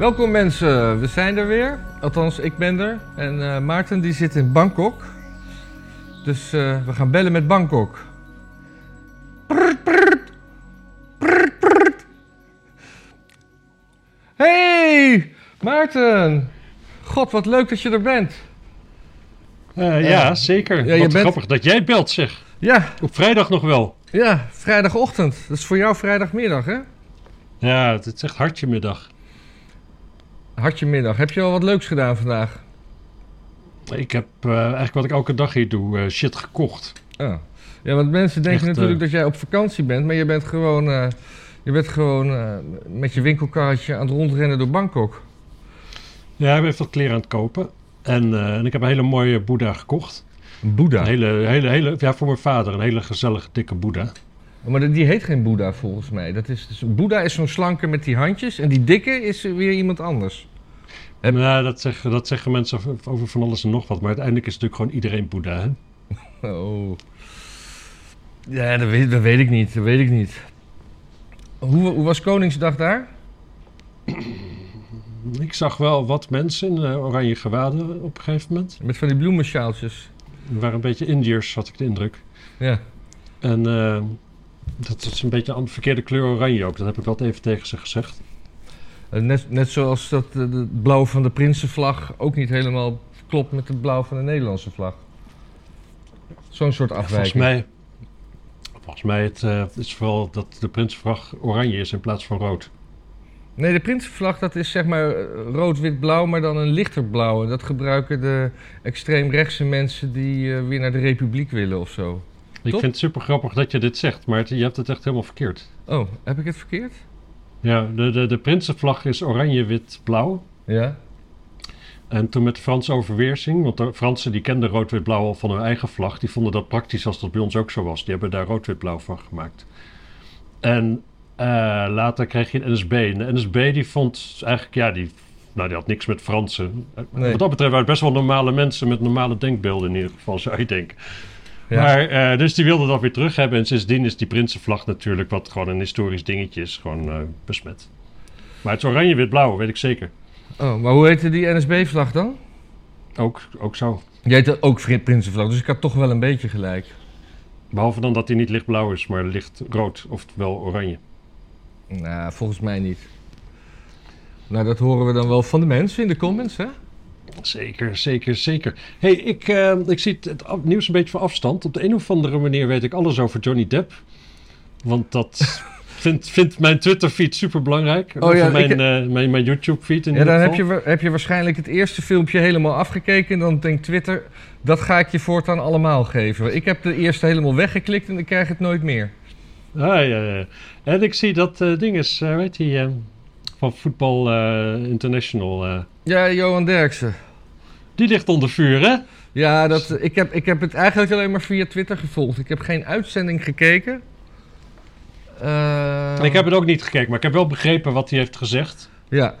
Welkom mensen, we zijn er weer. Althans, ik ben er. En eh, Maarten die zit in Bangkok. Dus eh, we gaan bellen met Bangkok. Prrt, prrt. Prrt, prrt. Hey, Maarten. God, wat leuk dat je er bent. Eh, ja, zeker. Ja, Wat bent- grappig dat jij belt, zeg. Ja, Op vrijdag nog wel. ja, vrijdagochtend. Dat is voor jou vrijdagmiddag, hè? Ja, het is echt hartje middag. Hartje middag. Heb je al wat leuks gedaan vandaag? Ik heb eh, eigenlijk wat ik elke dag hier doe, eh, shit gekocht. Oh. Ja, want mensen denken Echt, natuurlijk eh, dat jij op vakantie bent, maar je bent gewoon, je bent gewoon met je winkelkarretje aan het rondrennen door Bangkok. Ja, ik ben even wat kleren aan het kopen. En, en ik heb een hele mooie Boeddha gekocht. Een Boeddha. Een hele, hele, hele, ja, voor mijn vader. Een hele gezellige, dikke Boeddha. Oh, Maar die heet geen Boeddha volgens mij. Dat is, dus, Boeddha is zo'n slanke met die handjes en die dikke is weer iemand anders. Nou, dat zeggen, dat zeggen mensen over- van alles en nog wat. Maar uiteindelijk is natuurlijk gewoon iedereen Boeddha, hè? Oh. Ja, dat weet, dat weet ik niet. Dat weet ik niet. Hoe, hoe was Koningsdag daar? Ik zag wel wat mensen in eh, oranje gewaden op een gegeven moment. Met van die bloemensjaaltjes. Er waren een beetje Indiërs, had ik de indruk. Ja. En eh, dat is een beetje een verkeerde kleur oranje ook. Dat heb ik wel even tegen ze gezegd. Eh, Net, net zoals dat eh, het blauw van de Prinsenvlag ook niet helemaal klopt met het blauw van de Nederlandse vlag. Zo'n soort Volgens afwijking. mij, volgens mij het, eh, is vooral dat de Prinsenvlag oranje is in plaats van rood. Nee, de Prinsenvlag dat is zeg maar eh, rood-wit-blauw, maar dan een lichter blauw. En dat gebruiken de extreemrechtse mensen die eh, weer naar de Republiek willen of zo. Ik vind het super grappig dat je dit zegt, maar het- je hebt het echt helemaal verkeerd. Oh, heb ik het verkeerd? Ja, de, de, de Prinsenvlag is oranje, wit, blauw. Ja. En toen met de Franse overweersing, want de Fransen die kenden rood-wit-blauw al van hun eigen vlag, die vonden dat praktisch als dat bij ons ook zo was. Die hebben daar rood-wit-blauw van gemaakt. En eh, later kreeg je de NSB. En de NSB die vond eigenlijk, ja, die, nou, die had niks met Fransen. Nee. Wat dat betreft waren het best wel normale mensen met normale denkbeelden in ieder geval, zou je denken. Ja. Maar, eh, dus die wilden dat weer terug hebben. En sindsdien is die Prinsenvlag natuurlijk, wat gewoon een historisch dingetje is, gewoon eh, besmet. Maar het is oranje-wit-blauw, weet ik zeker. Oh, maar hoe heette die NSB-vlag dan? Ook, ook zo. Die heette ook Prinsenvlag, dus ik had toch wel een beetje gelijk. Behalve dan dat hij niet lichtblauw is, maar licht rood, oftewel oranje. Nou, volgens mij niet. Nou, dat horen we dan wel van de mensen in de comments, hè? Zeker, zeker, zeker. hey, ik, eh, ik zie het, nieuws een beetje van afstand. Op de een of andere manier weet ik alles over Johnny Depp. Want dat vindt, vindt mijn Twitter-feed super belangrijk. Oh ja, mijn, ik- eh, mijn, mijn YouTube-feed in Ja, dan heb geval. je, wa- heb je waarschijnlijk het eerste filmpje helemaal afgekeken. En dan denkt Twitter, dat ga ik je voortaan allemaal geven. Ik heb de eerste helemaal weggeklikt en ik krijg het nooit meer. Ah, ja, ja. En ik zie dat eh, ding is, weet je, eh, van Voetbal eh, International. eh, Ja, Johan Derksen. die ligt onder vuur, hè? Ja, dat, ik, heb, ik heb het eigenlijk alleen maar via Twitter gevolgd. Ik heb geen uitzending gekeken. Ik heb het ook niet gekeken, maar ik heb wel begrepen wat hij heeft gezegd. Ja,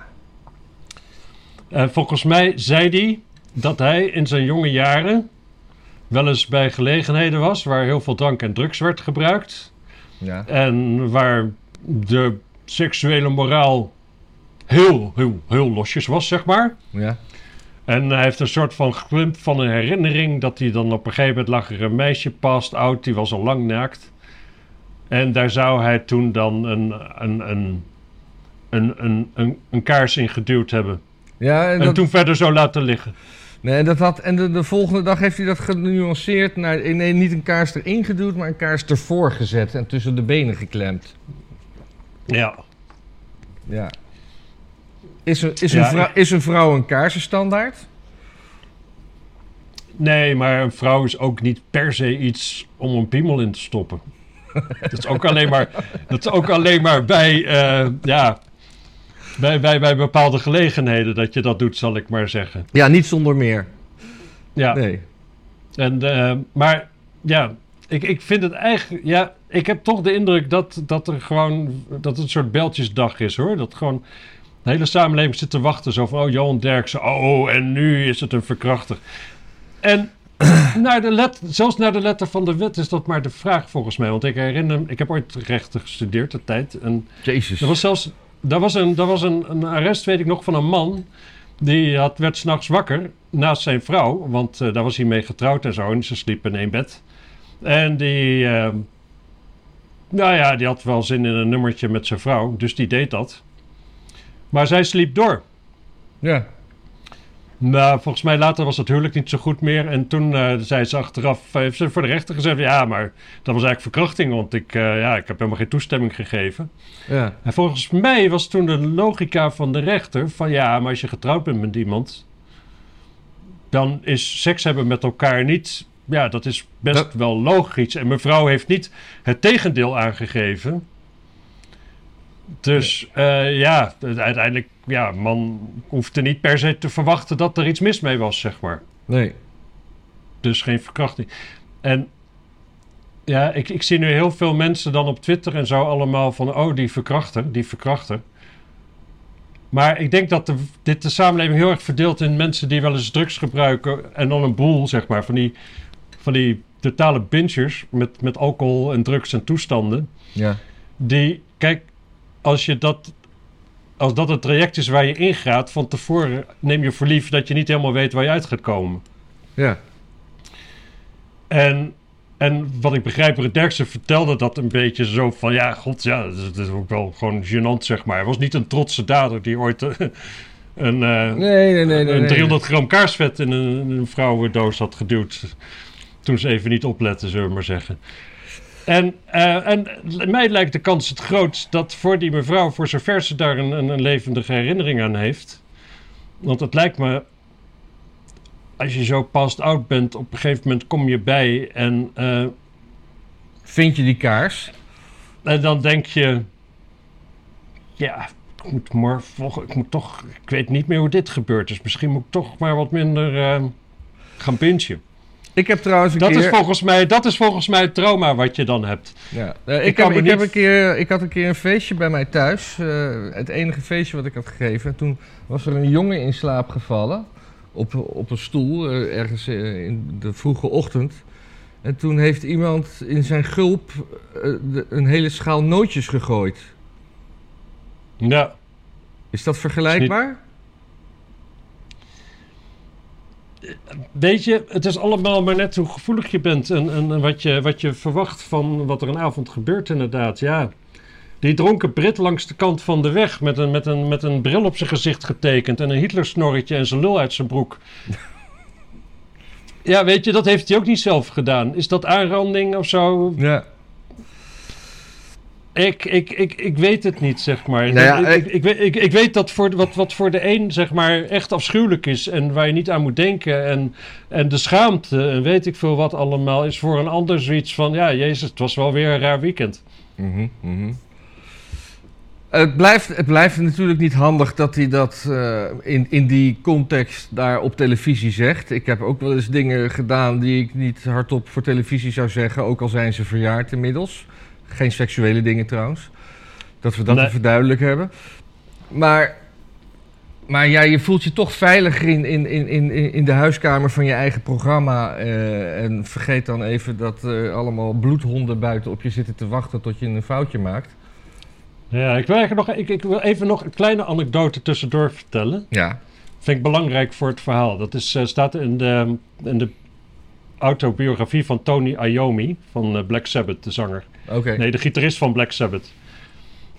volgens mij zei hij dat hij in zijn jonge jaren wel eens bij gelegenheden was waar heel veel drank en drugs werd gebruikt. ja. En waar de seksuele moraal heel, heel, heel losjes was, zeg maar. ja. En hij heeft een soort van glimp van een herinnering dat hij dan op een gegeven moment lag er een meisje past oud, die was al lang naakt. En daar zou hij toen dan een, een, een, een, een, een, een kaars in geduwd hebben. ja en En dat, toen verder zo laten liggen. nee, dat had, en de, de volgende dag heeft hij dat genuanceerd naar... Nee, niet een kaars erin geduwd, maar een kaars ervoor gezet en tussen de benen geklemd. Ja. Ja. Is een, is Ja, een, vrou- ik- is een vrouw een kaarsenstandaard? Nee, maar een vrouw is ook niet per se iets om een piemel in te stoppen. dat is ook alleen maar, dat is ook alleen maar bij, eh, ja, bij, bij, bij bepaalde gelegenheden dat je dat doet, zal ik maar zeggen. Ja, niet zonder meer. Ja, Nee. en, eh, maar ja, ik, ik vind het eigenlijk, ja, ik heb toch de indruk dat, dat er gewoon, dat het een soort beltjesdag is hoor. Dat gewoon de hele samenleving zit te wachten. Zo van, oh, Johan Derksen, oh, en nu is het een verkrachter. En naar de let, zelfs naar de letter van de wet is dat maar de vraag volgens mij. Want ik herinner me, ik heb ooit rechten gestudeerd, de tijd. En Jezus. er was zelfs, daar was, een, daar was een, een arrest, weet ik nog, van een man. Die had, werd s'nachts wakker naast zijn vrouw. Want eh, daar was hij mee getrouwd en zo. En ze sliepen in één bed. En die... eh, nou ja, die had wel zin in een nummertje met zijn vrouw. Dus die deed dat. Maar zij sliep door. Ja. Nou, volgens mij later was het huwelijk niet zo goed meer. En toen eh, zei ze achteraf, heeft ze voor de rechter gezegd... ja, maar dat was eigenlijk verkrachting, want ik, eh, ja, ik heb helemaal geen toestemming gegeven. Ja. En volgens mij was toen de logica van de rechter van... ja, maar als je getrouwd bent met iemand... dan is seks hebben met elkaar niet... ja, dat is best Dat- wel logisch. En mevrouw heeft niet het tegendeel aangegeven... Dus eh, ja, uiteindelijk, ja, man hoefde niet per se te verwachten dat er iets mis mee was, zeg maar. Nee. Dus geen verkrachting. En ja, ik, ik zie nu heel veel mensen dan op Twitter en zo allemaal van... oh, die verkrachter, die verkrachter. Maar ik denk dat de, dit de samenleving heel erg verdeelt in mensen die wel eens drugs gebruiken... en dan een boel, zeg maar, van die, van die totale bingers met, met alcohol en drugs en toestanden. Ja. Die, kijk, als je dat... Als dat het traject is waar je ingaat, van tevoren neem je voor lief dat je niet helemaal weet waar je uit gaat komen. Ja. En, en wat ik begrijp, Ruud Derksen vertelde dat een beetje zo van... Ja, god, ja, dat is, ook wel gewoon gênant, zeg maar. Hij was niet een trotse dader die ooit eh, een, eh, Nee, nee, nee, nee. een nee. 300 gram kaarsvet in een, een vrouwendoos had geduwd. Toen ze even niet opletten, zullen we maar zeggen. En, eh, en mij lijkt de kans het grootst dat voor die mevrouw, voor zover ze daar een, een, levendige herinnering aan heeft. Want het lijkt me, als je zo past oud bent, op een gegeven moment kom je bij en, eh, Vind je die kaars? en dan denk je, ja, ik moet, volg, ik moet toch, ik weet niet meer hoe dit gebeurd is. Misschien moet ik toch maar wat minder eh, gaan bingen. Ik heb trouwens een Dat keer... is, volgens mij, dat is volgens mij het trauma wat je dan hebt. Ja. Eh, ik, heb, ik, niet- heb een keer, ik had een keer een feestje bij mij thuis. eh, het enige feestje wat ik had gegeven. En toen was er een jongen in slaap gevallen. Op, op een stoel, eh, ergens in de vroege ochtend. En toen heeft iemand in zijn gulp de- een hele schaal nootjes gegooid. Ja, Is dat vergelijkbaar? Weet je, het is allemaal maar net hoe gevoelig je bent en, en, en wat, je, wat je verwacht van wat er een avond gebeurt inderdaad. Ja, die dronken Brit langs de kant van de weg met een, met een, met een bril op zijn gezicht getekend en een Hitlersnorretje en zijn lul uit zijn broek. Ja, weet je, dat heeft hij ook niet zelf gedaan. Is dat aanranding of zo? Ja. Ik, ik, ik, ik weet het niet, zeg maar. Nou ja, ik, ik, ik, weet- ik, ik weet dat voor, wat, wat voor de een zeg maar, echt afschuwelijk is en waar je niet aan moet denken. En, en de schaamte en weet ik veel wat allemaal is voor een ander zoiets van... Ja, jezus, het was wel weer een raar weekend. Mhm, mhm. Het blijft, het blijft natuurlijk niet handig dat hij dat eh, in, in die context daar op televisie zegt. Ik heb ook wel eens dingen gedaan die ik niet hardop voor televisie zou zeggen, ook al zijn ze verjaard inmiddels. Geen seksuele dingen trouwens. Dat we dat Nee. even duidelijk hebben. Maar, maar ja, je voelt je toch veiliger in, in, in, in, in de huiskamer van je eigen programma. eh, en vergeet dan even dat eh, allemaal bloedhonden buiten op je zitten te wachten tot je een foutje maakt. Ja, ik wil, eigenlijk nog, ik, ik wil even nog een kleine anekdote tussendoor vertellen. Ja. Vind ik belangrijk voor het verhaal. Dat is, eh, staat in de, in de autobiografie van Tony Iommi van Black Sabbath, de zanger. Oké. Nee, de gitarist van Black Sabbath.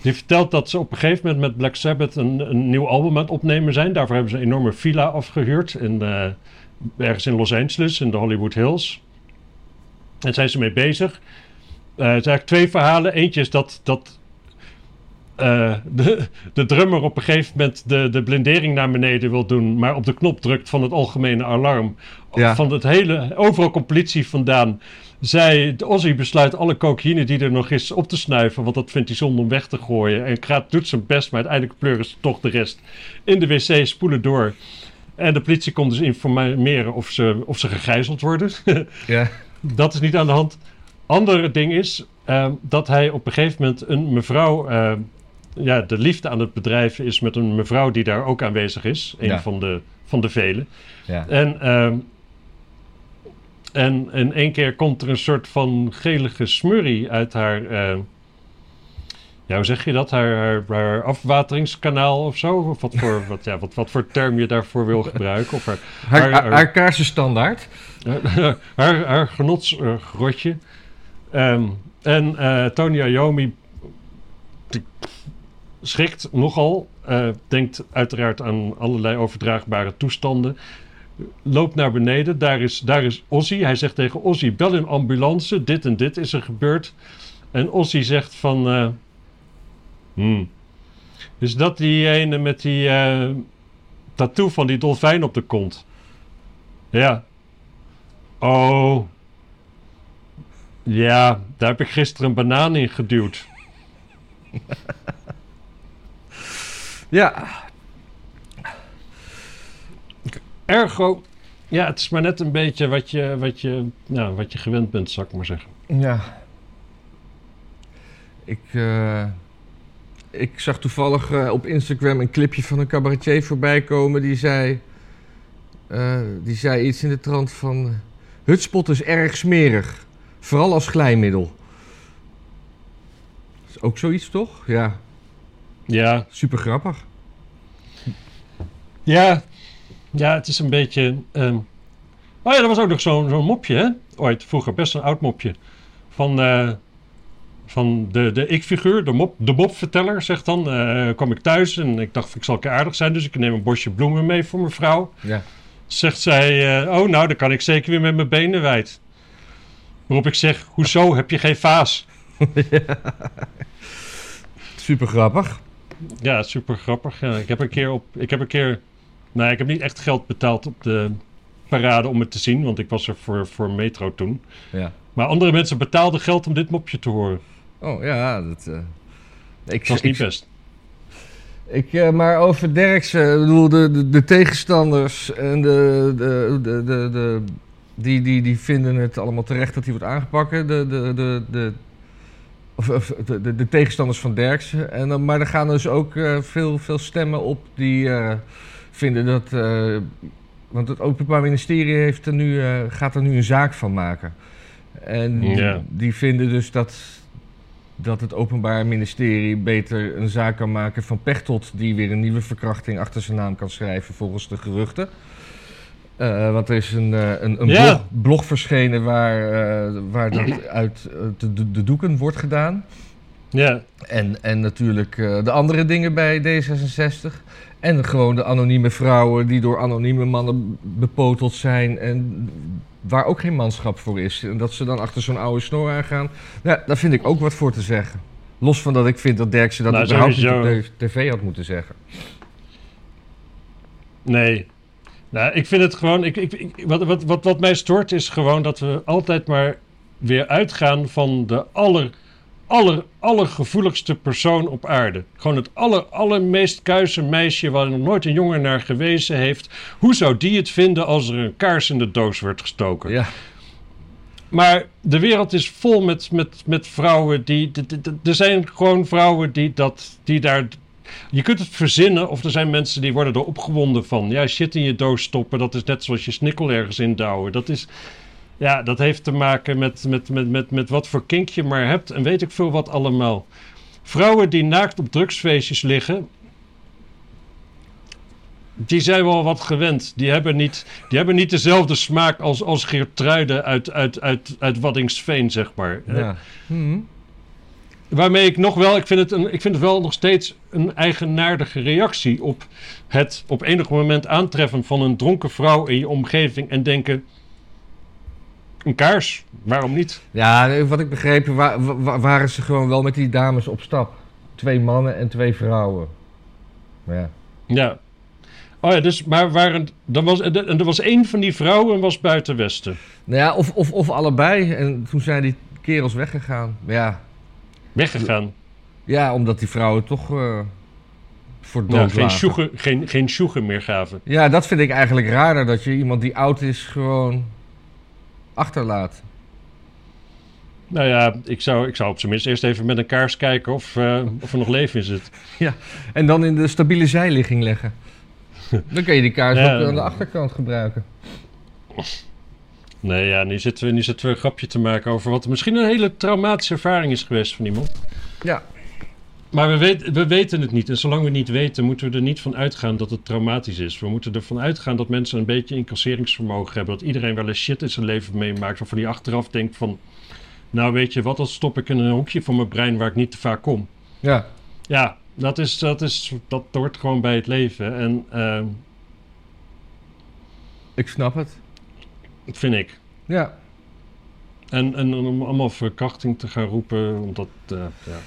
Die vertelt dat ze op een gegeven moment met Black Sabbath een, een nieuw album aan het opnemen zijn. Daarvoor hebben ze een enorme villa afgehuurd in, eh, ergens in Los Angeles, in de Hollywood Hills. En zijn ze mee bezig. Eh, het zijn eigenlijk twee verhalen. Eentje is dat, dat eh, de, de drummer op een gegeven moment de, de blindering naar beneden wil doen, maar op de knop drukt van het algemene alarm. Ja. Van het hele, overal komt politie vandaan. Zij, de Ozzy besluit alle cocaïne die er nog is op te snuiven, want dat vindt hij zonde om weg te gooien. En gaat, doet zijn best, maar uiteindelijk pleuren ze toch de rest in de wc, spoelen door. En de politie komt dus informeren of ze, of ze gegijzeld worden. Ja. Dat is niet aan de hand. Andere ding is ehm, dat hij op een gegeven moment een mevrouw, ehm, ja, de liefde aan het bedrijven is met een mevrouw die daar ook aanwezig is. Een Ja. van, de, van de velen. Ja. En, ehm, en in één keer komt er een soort van gelige smurrie uit haar, ehm, ja, hoe zeg je dat? Haar, haar, haar afwateringskanaal of zo? Of wat voor, wat, ja, wat, wat voor term je daarvoor wil gebruiken? Of haar, Haar, haar, haar kaarsenstandaard. haar, haar genotsgrotje. Ehm, en eh Tony Iommi die schrikt nogal. eh, denkt uiteraard aan allerlei overdraagbare toestanden. Loopt naar beneden. Daar is, daar is Ozzy. Hij zegt tegen Ozzy: bel een ambulance. Dit en dit is er gebeurd. En Ozzy zegt van. eh, hmm. Is dat die ene met die eh, tattoo van die dolfijn op de kont? Ja. Oh. Ja, daar heb ik gisteren een banaan in geduwd. Ja, Ergo, ja, het is maar net een beetje wat je, wat je, nou, wat je gewend bent, zou ik maar zeggen. ja. Ik, eh, ik zag toevallig eh, op Instagram een clipje van een cabaretier voorbij komen. Die zei, eh, die zei iets in de trant van... Hutspot is erg smerig. Vooral als glijmiddel. Is ook zoiets, toch? Ja, Ja, super grappig. ja, ja, het is een beetje. ehm, Oh ja, er was ook nog zo'n zo'n mopje, hè? Ooit, vroeger, best een oud mopje. Van, eh, van de, de ik-figuur, de, mop, de mopverteller, zegt dan. eh, kwam ik thuis en ik dacht, ik zal aardig zijn, dus ik neem een bosje bloemen mee voor mijn vrouw. Ja. Zegt zij, eh, oh nou, dan kan ik zeker weer met mijn benen wijd. Waarop ik zeg, hoezo, heb je geen vaas? Super grappig. Ja, super grappig. Ja, ik heb een keer op. Ik heb een keer. Nee, ik heb niet echt geld betaald op de parade om het te zien, want ik was er voor, voor Metro toen. Ja. Maar andere mensen betaalden geld om dit mopje te horen. Oh ja, dat... eh, ik, was niet ik, best. Ik, eh, maar over Derksen, ik bedoel, de, de, de tegenstanders en de, de, de, de, de- die, die, die vinden het allemaal terecht dat hij wordt aangepakt. De, de, de, de, of, of de, de, de tegenstanders van Derksen. En, maar er gaan dus ook eh, veel, veel stemmen op die vinden dat... eh, want het Openbaar Ministerie heeft er nu, eh, gaat er nu een zaak van maken. En Ja. die vinden dus dat, dat het Openbaar Ministerie beter een zaak kan maken van Pechtold... die weer een nieuwe verkrachting achter zijn naam kan schrijven volgens de geruchten. Eh, want er is een, een, een Ja. blog, blog verschenen waar, waar dat uit de, de, de doeken wordt gedaan. Ja, En, en natuurlijk de andere dingen bij D66. En gewoon de anonieme vrouwen die door anonieme mannen bepoteld zijn. En waar ook geen manschap voor is. En dat ze dan achter zo'n oude snor aangaan. Nou, daar vind ik ook wat voor te zeggen. Los van dat ik vind dat Derksen dat Nou, überhaupt niet op tv had moeten zeggen. nee. Nou, ik vind het gewoon. Ik, ik, ik- wat, wat, wat, wat mij stoort is gewoon dat we altijd maar weer uitgaan van de aller, aller, allergevoeligste persoon op aarde. Gewoon het aller, allermeest kuise meisje waar nog nooit een jongen naar gewezen heeft. Hoe zou die het vinden als er een kaars in de doos werd gestoken? Ja, Maar de wereld is vol met, met, met vrouwen die. Er zijn gewoon vrouwen die, dat, die daar. Je kunt het verzinnen, of er zijn mensen die worden er opgewonden van. Ja, shit in je doos stoppen, dat is net zoals je snikkel ergens indouwen. Dat is. Ja, dat heeft te maken met, met, met, met, met wat voor kink je maar hebt en weet ik veel wat allemaal. Vrouwen die naakt op drugsfeestjes liggen. Die zijn wel wat gewend. Die hebben niet, die hebben niet dezelfde smaak als, als Geertruiden uit, uit, uit, uit Waddingsveen, zeg maar. ja. Mhm. Waarmee ik nog wel, ik vind, het een, ik vind het wel nog steeds een eigenaardige reactie op het op enig moment aantreffen van een dronken vrouw in je omgeving en denken: een kaars, waarom niet? ja wat ik begrepen wa- wa- waren ze gewoon wel met die dames op stap. Twee mannen en twee vrouwen. Ja. Ja. Oh ja, dus, maar waren, er was, en er was één van die vrouwen was buiten Westen. Nou ja, of, of, of allebei. En toen zijn die kerels weggegaan. Ja, Weggegaan. Ja, omdat die vrouwen toch eh, voor dood Ja, geen, lagen. sjoegen, geen, geen sjoegen meer gaven. Ja, dat vind ik eigenlijk raarder. Dat je iemand die oud is gewoon achterlaat. Nou ja, ik zou, ik zou op zijn minst eerst even met een kaars kijken of, eh, of er nog leven in zit. En dan in de stabiele zijligging leggen. Dan kun je die kaars Ja. ook aan de achterkant gebruiken. Nee, ja, nu zitten, we, nu zitten we een grapje te maken over wat misschien een hele traumatische ervaring is geweest van iemand. Ja. Maar we, weet, we weten het niet. En zolang we niet weten, moeten we er niet van uitgaan dat het traumatisch is. We moeten ervan uitgaan dat mensen een beetje incasseringsvermogen hebben. Dat iedereen wel eens shit in zijn leven meemaakt. Waarvan die achteraf denkt van... Nou weet je wat, dat stop ik in een hoekje van mijn brein waar ik niet te vaak kom. Ja. Ja, dat, is, dat, is, dat hoort gewoon bij het leven. En uh, Ik snap het. dat vind ik. Ja. En, en om allemaal verkrachting te gaan roepen, omdat... eh, ja.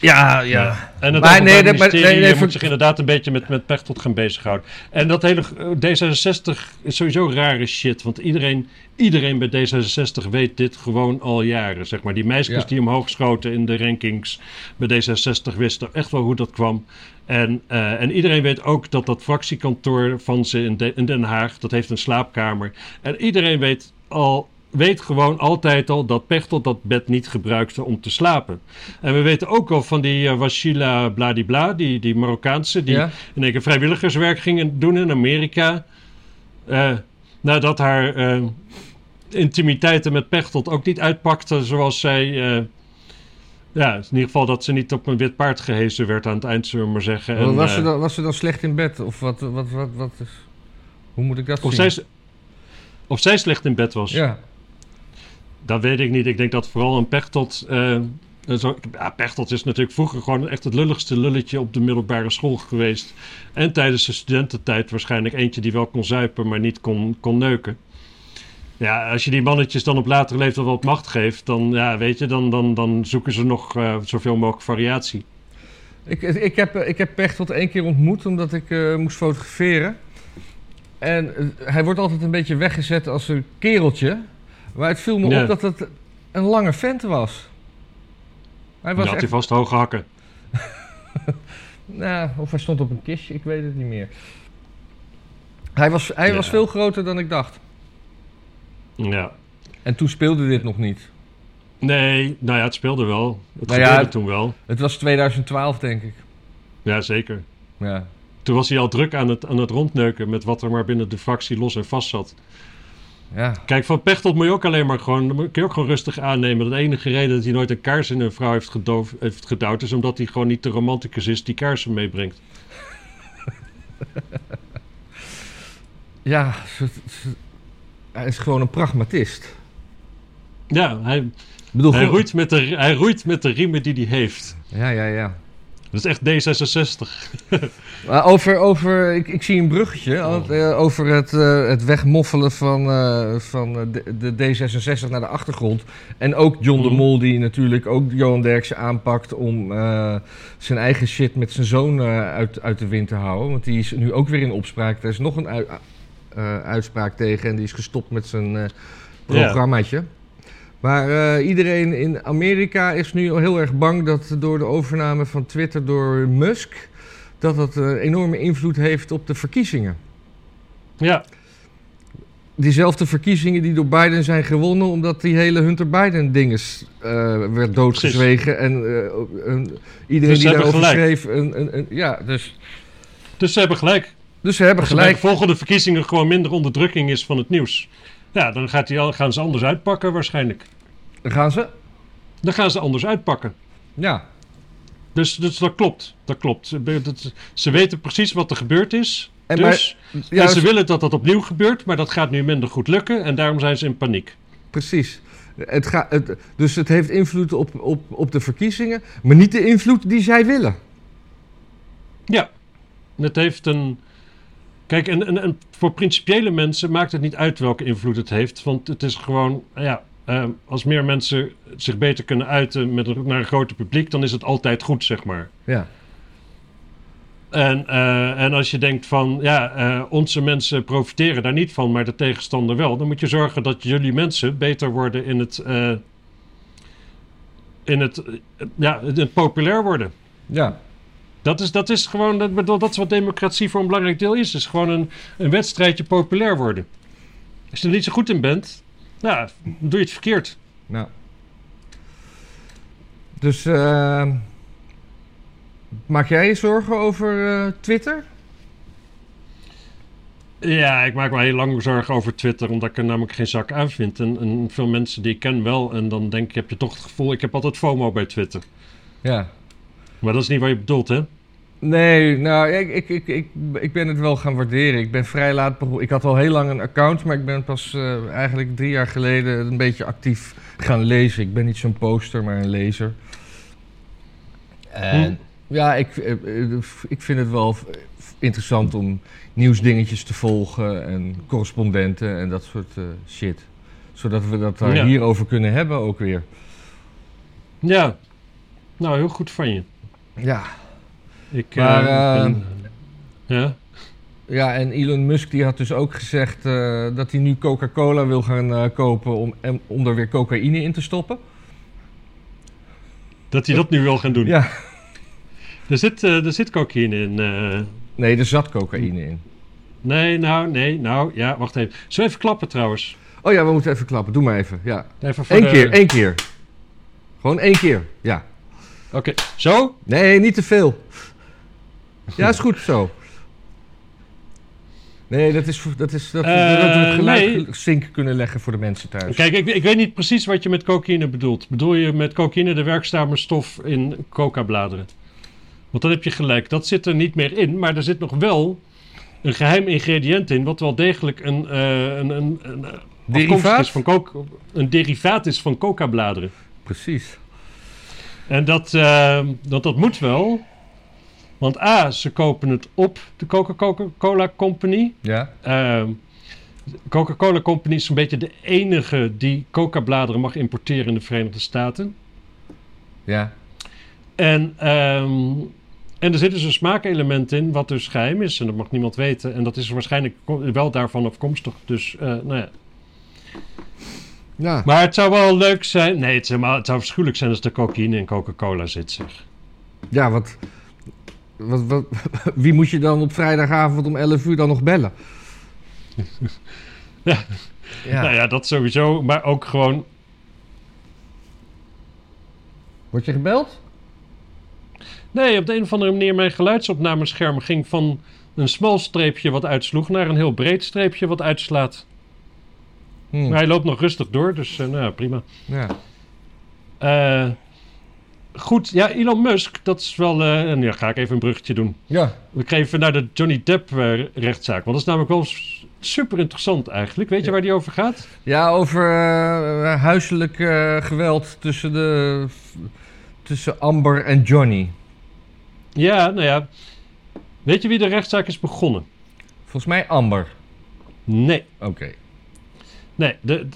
Ja, Ja. En het Maar nee, dat- maar- nee, nee, moet voor- zich inderdaad een beetje met, met Pechtold gaan bezighouden. En dat hele eh, D66 is sowieso rare shit. Want iedereen, iedereen bij D66 weet dit gewoon al jaren. Zeg maar. Die meisjes Ja. die omhoog schoten in de rankings bij D66 wisten echt wel hoe dat kwam. En, eh, en iedereen weet ook dat dat fractiekantoor van ze in, De- in Den Haag, dat heeft een slaapkamer. En iedereen weet al weet gewoon altijd al dat Pechtold dat bed niet gebruikte om te slapen. En we weten ook al van die uh, Washila Bladibla, die, die Marokkaanse, die Ja. in één keer vrijwilligerswerk ging doen in Amerika. Eh, nadat haar eh, intimiteiten met Pechtold ook niet uitpakte zoals zij... eh, ja, in ieder geval dat ze niet op een wit paard gehezen werd aan het eind, zullen we maar zeggen. En, was, eh, ze dan, was ze dan slecht in bed? Of wat, wat, wat, wat is... Hoe moet ik dat of, zien? zij, of zij slecht in bed was. Ja. Dat weet ik niet. Ik denk dat vooral een Pechtold... eh, zo, is natuurlijk vroeger gewoon echt het lulligste lulletje op de middelbare school geweest. En tijdens de studententijd waarschijnlijk eentje die wel kon zuipen, maar niet kon, kon neuken. Ja, als je die mannetjes dan op latere leeftijd wat macht geeft, dan, ja, weet je, dan, dan, dan zoeken ze nog eh, zoveel mogelijk variatie. Ik, ik, heb, eh, ik heb Pechtold één keer ontmoet omdat ik moest fotograferen. En hij wordt altijd een beetje weggezet als een kereltje. Maar het viel me op dat het een lange vent was. Hij was had echt, hij vast hoge hakken. nou, of hij stond op een kistje, ik weet het niet meer. Hij was, hij Ja. was veel groter dan ik dacht. Ja. En toen speelde dit nog niet. Nee, nou ja, het speelde wel. Het Nou gebeurde toen wel. Het was 2012, denk ik. Ja, zeker. Ja. Toen was hij al druk aan het, aan het rondneuken met wat er maar binnen de fractie los en vast zat. Ja. Kijk, van Pechtold moet je ook alleen maar gewoon, kun je ook gewoon rustig aannemen. De enige reden dat hij nooit een kaars in een vrouw heeft, gedoof, heeft gedouwd, is omdat hij gewoon niet de romanticus is die kaarsen meebrengt. Ja, hij is gewoon een pragmatist. Ja, hij, bedoel, hij, roeit met de, hij roeit met de riemen die hij heeft. Ja, ja, ja. Dat is echt D66. Maar over, over ik, ik zie een bruggetje want, eh, over het, eh, het wegmoffelen van, eh, van de, de D66 naar de achtergrond. En ook John de Mhm. Mol, die natuurlijk ook Johan Derksen aanpakt om zijn eigen shit met zijn zoon uit, uit de wind te houden. Want die is nu ook weer in opspraak. Er is nog een ui- uitspraak tegen en die is gestopt met zijn programmaatje. Maar eh, iedereen in Amerika is nu heel erg bang dat door de overname van Twitter door Musk dat dat een enorme invloed heeft op de verkiezingen. Ja, Diezelfde verkiezingen die door Biden zijn gewonnen, omdat die hele Hunter Biden dinges eh, werd doodgezwegen. En eh, een- iedereen Dus die daarover gelijk. schreef. Een, een, een- ja, dus, dus ze hebben gelijk. dus ze hebben bij de gelijk. volgende verkiezingen gewoon minder onderdrukking is van het nieuws. Ja, dan gaat die, al- gaan ze anders uitpakken waarschijnlijk. Dan gaan ze. Dan gaan ze anders uitpakken. Ja, Dus, dus dat klopt. Dat klopt. Ze, weten precies wat er gebeurd is. En dus, en ze willen dat dat opnieuw gebeurt, maar dat gaat nu minder goed lukken. En daarom zijn ze in paniek. precies. Het ga, het, dus het heeft invloed op, op, op de verkiezingen, maar niet de invloed die zij willen. Ja, het heeft een. Kijk, en, en, en voor principiële mensen maakt het niet uit welke invloed het heeft. Want het is gewoon, ja, eh, als meer mensen zich beter kunnen uiten met een, naar een groter publiek, dan is het altijd goed, zeg maar. Ja, En, eh, en als je denkt van, ja, eh, onze mensen profiteren daar niet van, maar de tegenstander wel, dan moet je zorgen dat jullie mensen beter worden in het, eh, in het, ja, in het populair worden. ja. Dat is, dat is gewoon, dat, bedoel, dat is wat democratie voor een belangrijk deel is. Het is gewoon een, een wedstrijdje populair worden. Als je er niet zo goed in bent, nou, dan doe je het verkeerd. Nou. Dus eh, maak jij je zorgen over eh, Twitter? Ja, ik maak me heel lang zorgen over Twitter, omdat ik er namelijk geen zak aan vind. En, en veel mensen die ik ken wel. En dan denk ik, heb je toch het gevoel, ik heb altijd FOMO bij Twitter. Ja. Maar dat is niet wat je bedoelt, hè? Nee, nou, ik, ik, ik, ik, ik ben het wel gaan waarderen. Ik ben vrij laat begonnen. Ik had al heel lang een account, maar ik ben pas eh, eigenlijk drie jaar geleden een beetje actief gaan lezen. Ik ben niet zo'n poster, maar een lezer. En ja, ik, eh, eh, ik vind het wel interessant om nieuwsdingetjes te volgen en correspondenten en dat soort shit. Zodat we dat daar Ja. hierover kunnen hebben ook weer. Ja. Nou, heel goed van je. Ja. Ik, Maar, eh, eh, ben- ja. Ja, en Elon Musk die had dus ook gezegd eh, dat hij nu Coca-Cola wil gaan kopen om, en- om er weer cocaïne in te stoppen. Dat hij dat nu wil gaan doen. Ja. Er, zit, er zit cocaïne in. Nee, er zat cocaïne in. nee, nou, nee, nou, ja, wacht even. Zullen we even klappen trouwens? Oh ja, we moeten even klappen. Doe maar even. Ja. Even voor Eén de- keer, één keer. Gewoon één keer. Ja. Oké, zo? Nee, niet te veel. Ja, is goed zo. Nee, dat is, dat is dat, Eh, dat we het geluid nee. sync kunnen leggen voor de mensen thuis. Kijk, ik, ik weet niet precies wat je met cocaïne bedoelt. Bedoel je met cocaïne de werkzame stof in coca-bladeren? Want dan heb je gelijk, dat zit er niet meer in. Maar er zit nog wel een geheim ingrediënt in... wat wel degelijk een, eh, een, een, een, eh, Derivaat? is van coca- een derivaat is van coca-bladeren. Precies. En dat, eh, dat, dat moet wel. Want A, ze kopen het op, de Coca-Cola Company. Ja. Ehm, Coca-Cola Company is een beetje de enige die coca-bladeren mag importeren in de Verenigde Staten. Ja. En, ehm, en er zit dus een smaakelement in, wat dus geheim is. En dat mag niemand weten. En dat is waarschijnlijk wel daarvan afkomstig. Dus, eh, nou ja. Ja. Maar het zou wel leuk zijn... Nee, het, is helemaal, het zou verschuwelijk zijn als er cocaïne in Coca-Cola zit, zeg. Ja, wat, wat, wat, wie moet je dan op vrijdagavond om 11 uur dan nog bellen? Ja. Ja. Nou ja, dat sowieso. Maar ook gewoon... Word je gebeld? Nee, op de een of andere manier mijn geluidsopnamescherm ging van een smal streepje wat uitsloeg naar een heel breed streepje wat uitslaat. Hm. Maar hij loopt nog rustig door, dus eh, nou prima. Ja. Eh, goed, ja, Elon Musk, dat is wel... eh, en ja, ga ik even een bruggetje doen. ja. We kregen even naar de Johnny Depp rechtszaak. Want dat is namelijk wel super interessant eigenlijk. Weet je Ja. waar die over gaat? Ja, over huiselijk geweld tussen, de, tussen Amber en Johnny. Ja, nou ja. Weet je wie de rechtszaak is begonnen? Volgens mij Amber. Nee. Oké. Nee, de,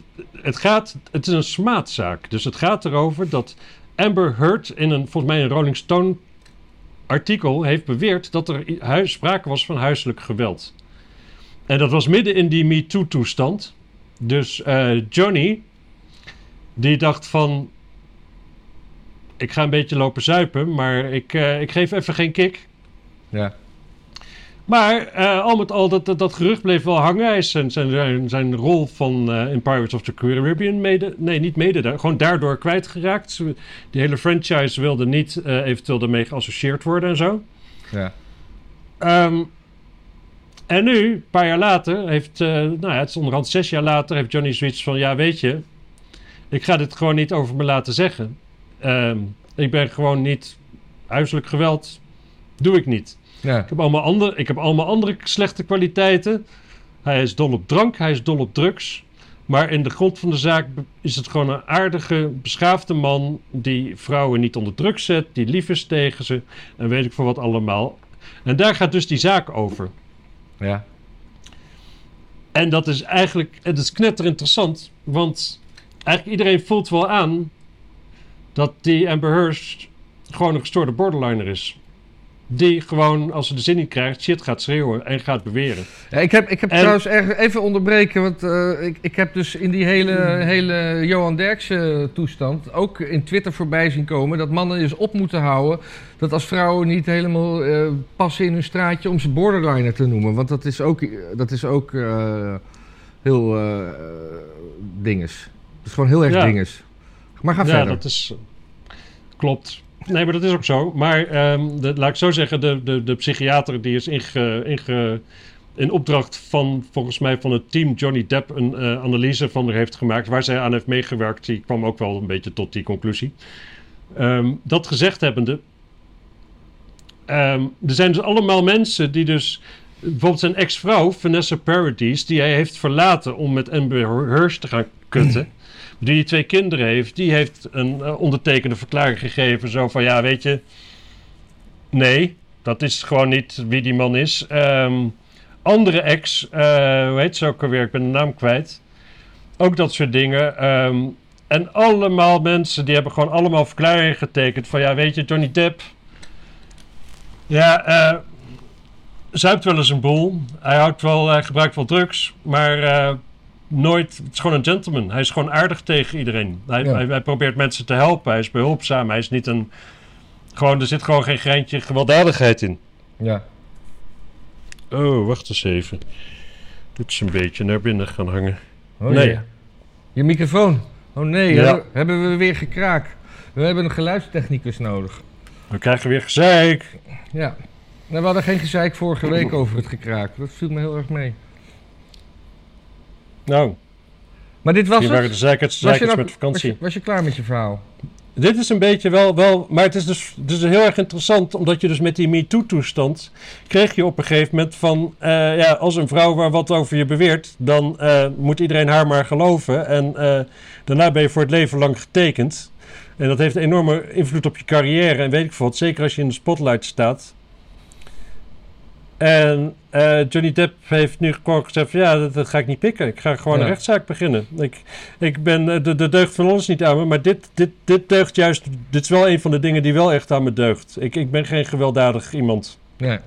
het, gaat, het is een smaadzaak. Dus het gaat erover dat Amber Heard in een, volgens mij een Rolling Stone artikel heeft beweerd dat er sprake was van huiselijk geweld. En dat was midden in die MeToo-toestand. Dus eh, Johnny, die dacht van... Ik ga een beetje lopen zuipen, maar ik, eh, ik geef even geen kick. Ja. Maar eh, al met al, dat, dat, dat gerucht bleef wel hangen. Hij is zijn, zijn, zijn, rol van eh, in Pirates of the Caribbean mede... Nee, niet mede, daar, gewoon daardoor kwijtgeraakt. Die hele franchise wilde niet eh, eventueel daarmee geassocieerd worden en zo. Ja. Ehm, en nu, een paar jaar later, heeft... nou ja, het is onderhand zes jaar later, heeft Johnny zoiets van... Ja, weet je, ik ga dit gewoon niet over me laten zeggen. Ehm, ik ben gewoon niet... Huiselijk geweld doe ik niet. Ja. Ik heb, allemaal andere, ik heb allemaal andere slechte kwaliteiten. Hij is dol op drank, hij is dol op drugs. Maar in de grond van de zaak is het gewoon een aardige, beschaafde man... die vrouwen niet onder druk zet, die lief is tegen ze... en weet ik voor wat allemaal. En daar gaat dus die zaak over. Ja. En dat is eigenlijk... Het is knetterinteressant, want... eigenlijk iedereen voelt wel aan... dat die Amber Heard gewoon een gestoorde borderliner is. Die gewoon, als ze de zin niet krijgt, shit gaat schreeuwen en gaat beweren. Ja, ik heb, ik heb En- trouwens erg, even onderbreken, want eh, ik, ik heb dus in die hele, hele Johan Derksen toestand ook in Twitter voorbij zien komen dat mannen dus op moeten houden dat als vrouwen niet helemaal eh, passen in hun straatje om ze borderliner te noemen. Want dat is ook, dat is ook eh, heel eh dinges. Dat is gewoon heel erg Ja. dinges. Maar ga ja, verder. dat is... Klopt. Nee, maar dat is ook zo. Maar ehm, laat ik zo zeggen, de, de, de psychiater die is in opdracht van, volgens mij, van het team Johnny Depp een eh, analyse van er heeft gemaakt, waar zij aan heeft meegewerkt, die kwam ook wel een beetje tot die conclusie. Ehm, dat gezegd hebbende, ehm, er zijn dus allemaal mensen die dus... Bijvoorbeeld zijn ex-vrouw, Vanessa Paradis, die hij heeft verlaten om met Amber Heard te gaan kutten. Die twee kinderen heeft, die heeft een eh, ondertekende verklaring gegeven. Zo van, ja, weet je... Nee, dat is gewoon niet wie die man is. Ehm, andere ex, eh hoe heet ze ook alweer? Ik ben de naam kwijt. Ook dat soort dingen. Ehm, en allemaal mensen die hebben gewoon allemaal verklaringen getekend. Van ja, weet je, Johnny Depp. Ja, eh zuipt wel eens een boel. Hij, houdt wel, hij gebruikt wel drugs. Maar eh, nooit. Het is gewoon een gentleman. Hij is gewoon aardig tegen iedereen. Hij, Ja. hij, hij probeert mensen te helpen. Hij is behulpzaam. Hij is niet een. Gewoon, er zit gewoon geen greintje gewelddadigheid in. Ja. Oh, wacht eens even. Dit is een beetje naar binnen gaan hangen. Oh, Nee. Je microfoon. Oh nee, Ja. hebben we weer gekraak. We hebben een geluidstechnicus nodig. We krijgen weer gezeik. Ja. Nou, we hadden geen gezeik vorige week over het gekraak. Dat viel me heel erg mee. Nou, Maar dit was hier waren de het? zeikers, Was je, nou- met vakantie. was, je, was je klaar met je verhaal? Dit is een beetje wel, wel maar het is dus, het is heel erg interessant, omdat je dus met die MeToo-toestand kreeg je op een gegeven moment van, eh, ja, als een vrouw waar wat over je beweert, dan eh, moet iedereen haar maar geloven. En eh, daarna ben je voor het leven lang getekend. En dat heeft een enorme invloed op je carrière en weet ik veel wat, zeker als je in de spotlight staat. En eh, Johnny Depp heeft nu gewoon gezegd van, ja, dat, dat ga ik niet pikken. Ik ga gewoon Ja. een rechtszaak beginnen. Ik, ik ben eh, de, de deugd van ons niet aan me, maar dit, dit, dit deugt juist. Dit is wel een van de dingen die wel echt aan me deugt. Ik, ik ben geen gewelddadig iemand. Nee.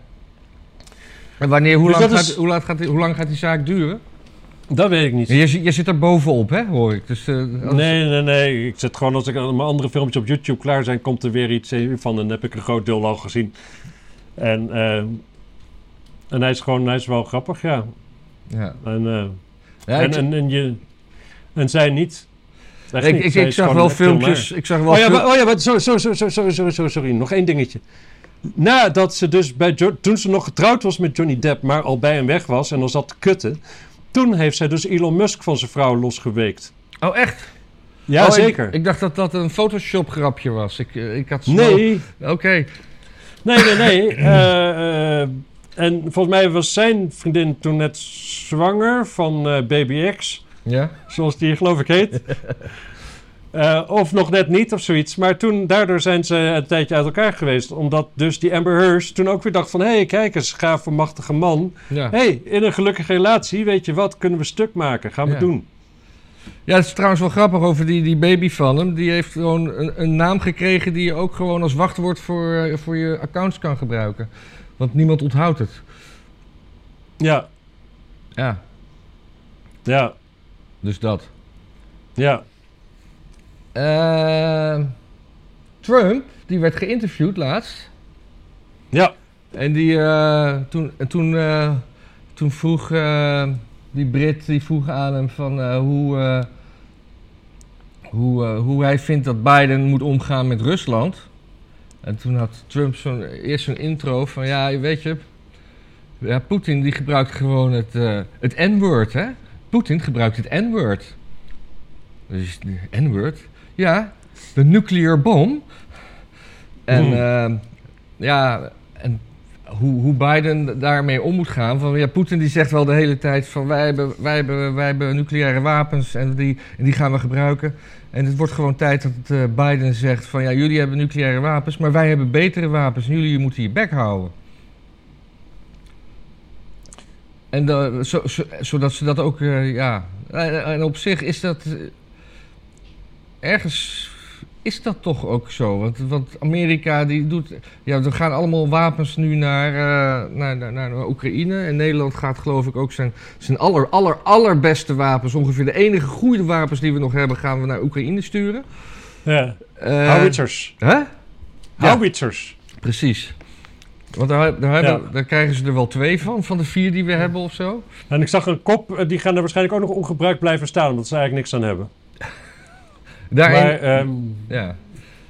En wanneer, hoe, Dus lang gaat, is- hoe, laat gaat, die- hoe lang gaat die zaak duren? Dat weet ik niet. Je, zit- je zit er bovenop, hè, hoor ik. Dus, eh, als- Nee, nee, nee. Ik zet gewoon als ik mijn andere filmpjes op YouTube klaar zijn, komt er weer iets van. En dan heb ik een groot deel al gezien. En, eh, en hij is gewoon, hij is wel grappig, ja. Ja. En, eh, Ja, en, en, en, je, en zij niet. Ik, niet. ik, Zij ik is zag wel filmpjes. Ik zag wel Oh ja, maar, oh ja, maar sorry, sorry, sorry, sorry, sorry, sorry, sorry, nog één dingetje. Nadat ze dus bij Jo- toen ze nog getrouwd was met Johnny Depp, maar al bij hem weg was en al zat te kutten, toen heeft zij dus Elon Musk van zijn vrouw losgeweekt. Oh, echt? Ja, Oh, ik- zeker. Ik, dacht dat dat een Photoshop grapje was. Ik, eh, ik had zo- nee, Oké. nee, nee, nee. Eh, en volgens mij was zijn vriendin toen net zwanger van eh, Baby X. Ja? zoals die geloof ik heet. Eh, of nog net niet of zoiets. Maar toen, daardoor zijn ze een tijdje uit elkaar geweest. Omdat dus die Amber Heard toen ook weer dacht van... hé, hey, kijk eens, gaaf, machtige man. Ja. Hé, hey, in een gelukkige relatie, weet je wat, kunnen we stuk maken. Gaan we Ja. doen. Ja, het is trouwens wel grappig over die, die baby van hem. Die heeft gewoon een, een naam gekregen die je ook gewoon als wachtwoord voor, eh, voor je accounts kan gebruiken. Want niemand onthoudt het. Ja, Ja, ja, dus dat. ja. Eh, Trump, die werd geïnterviewd laatst. Ja, En die, eh, toen, en toen, eh, toen vroeg eh, die Brit die vroeg aan hem van hoe, hoe, hoe hij vindt dat Biden moet omgaan met Rusland. En toen had Trump zo'n, eerst zo'n intro van ja, weet je, ja, Poetin die gebruikt gewoon het, eh, het N-word, hè? Poetin gebruikt het N-word. Dus N-word? Ja, de nuclear bom. En Hmm. ehm, ja, en hoe, hoe Biden daarmee om moet gaan. Van, ja, Poetin die zegt wel de hele tijd van wij hebben, wij hebben, wij hebben nucleaire wapens en die, en die gaan we gebruiken. En het wordt gewoon tijd dat eh, Biden zegt van ja, jullie hebben nucleaire wapens, maar wij hebben betere wapens en jullie moeten je bek houden. En zo, zo- zodat ze dat ook, eh, ja. En, en op zich is dat. eh, ergens is dat toch ook zo. Want, want Amerika die doet. Ja, er gaan allemaal wapens nu naar, eh, naar, naar, naar Oekraïne. En Nederland gaat, geloof ik, ook zijn, zijn aller, aller, allerbeste wapens. Ongeveer de enige goede wapens die we nog hebben, gaan we naar Oekraïne sturen. ja. Eh, Howitzers. Hè? Ja. Howitzers. Precies. Want daar, daar, hebben, Ja. daar krijgen ze er wel twee van, van de vier die we hebben of zo. En ik zag een kop, eh, die gaan er waarschijnlijk ook nog ongebruikt blijven staan, omdat ze eigenlijk niks aan hebben. Daarin, Maar ehm, ja.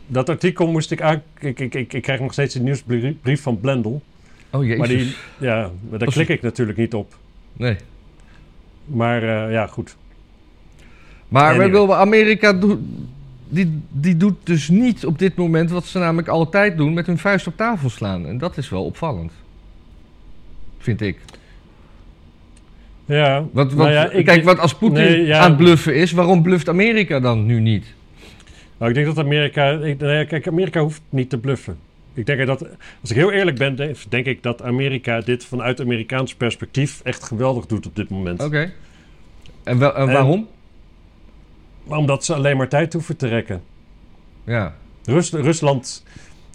dat artikel moest ik aan... Ik, ik, ik, ik krijg nog steeds een nieuwsbrief van Blendel. Oh jezus. Maar die, ja, maar daar klik ik natuurlijk niet op. Nee. Maar eh, ja, goed. Maar Anyway. we willen Amerika die, die doet dus niet op dit moment wat ze namelijk altijd doen: met hun vuist op tafel slaan. En dat is wel opvallend. Vind ik. Ja, Wat, wat, nou ja, ik, kijk, wat als Poetin Nee, ja. aan het bluffen is, waarom bluft Amerika dan nu niet? Nou, ik denk dat Amerika. Ik, nou ja, kijk, Amerika hoeft niet te bluffen. Ik denk dat, als ik heel eerlijk ben, denk, ik dat Amerika dit vanuit Amerikaans perspectief echt geweldig doet op dit moment. Oké. En, wel, en En- waarom? Omdat ze alleen maar tijd hoeven te rekken. Ja. Rus- Rusland,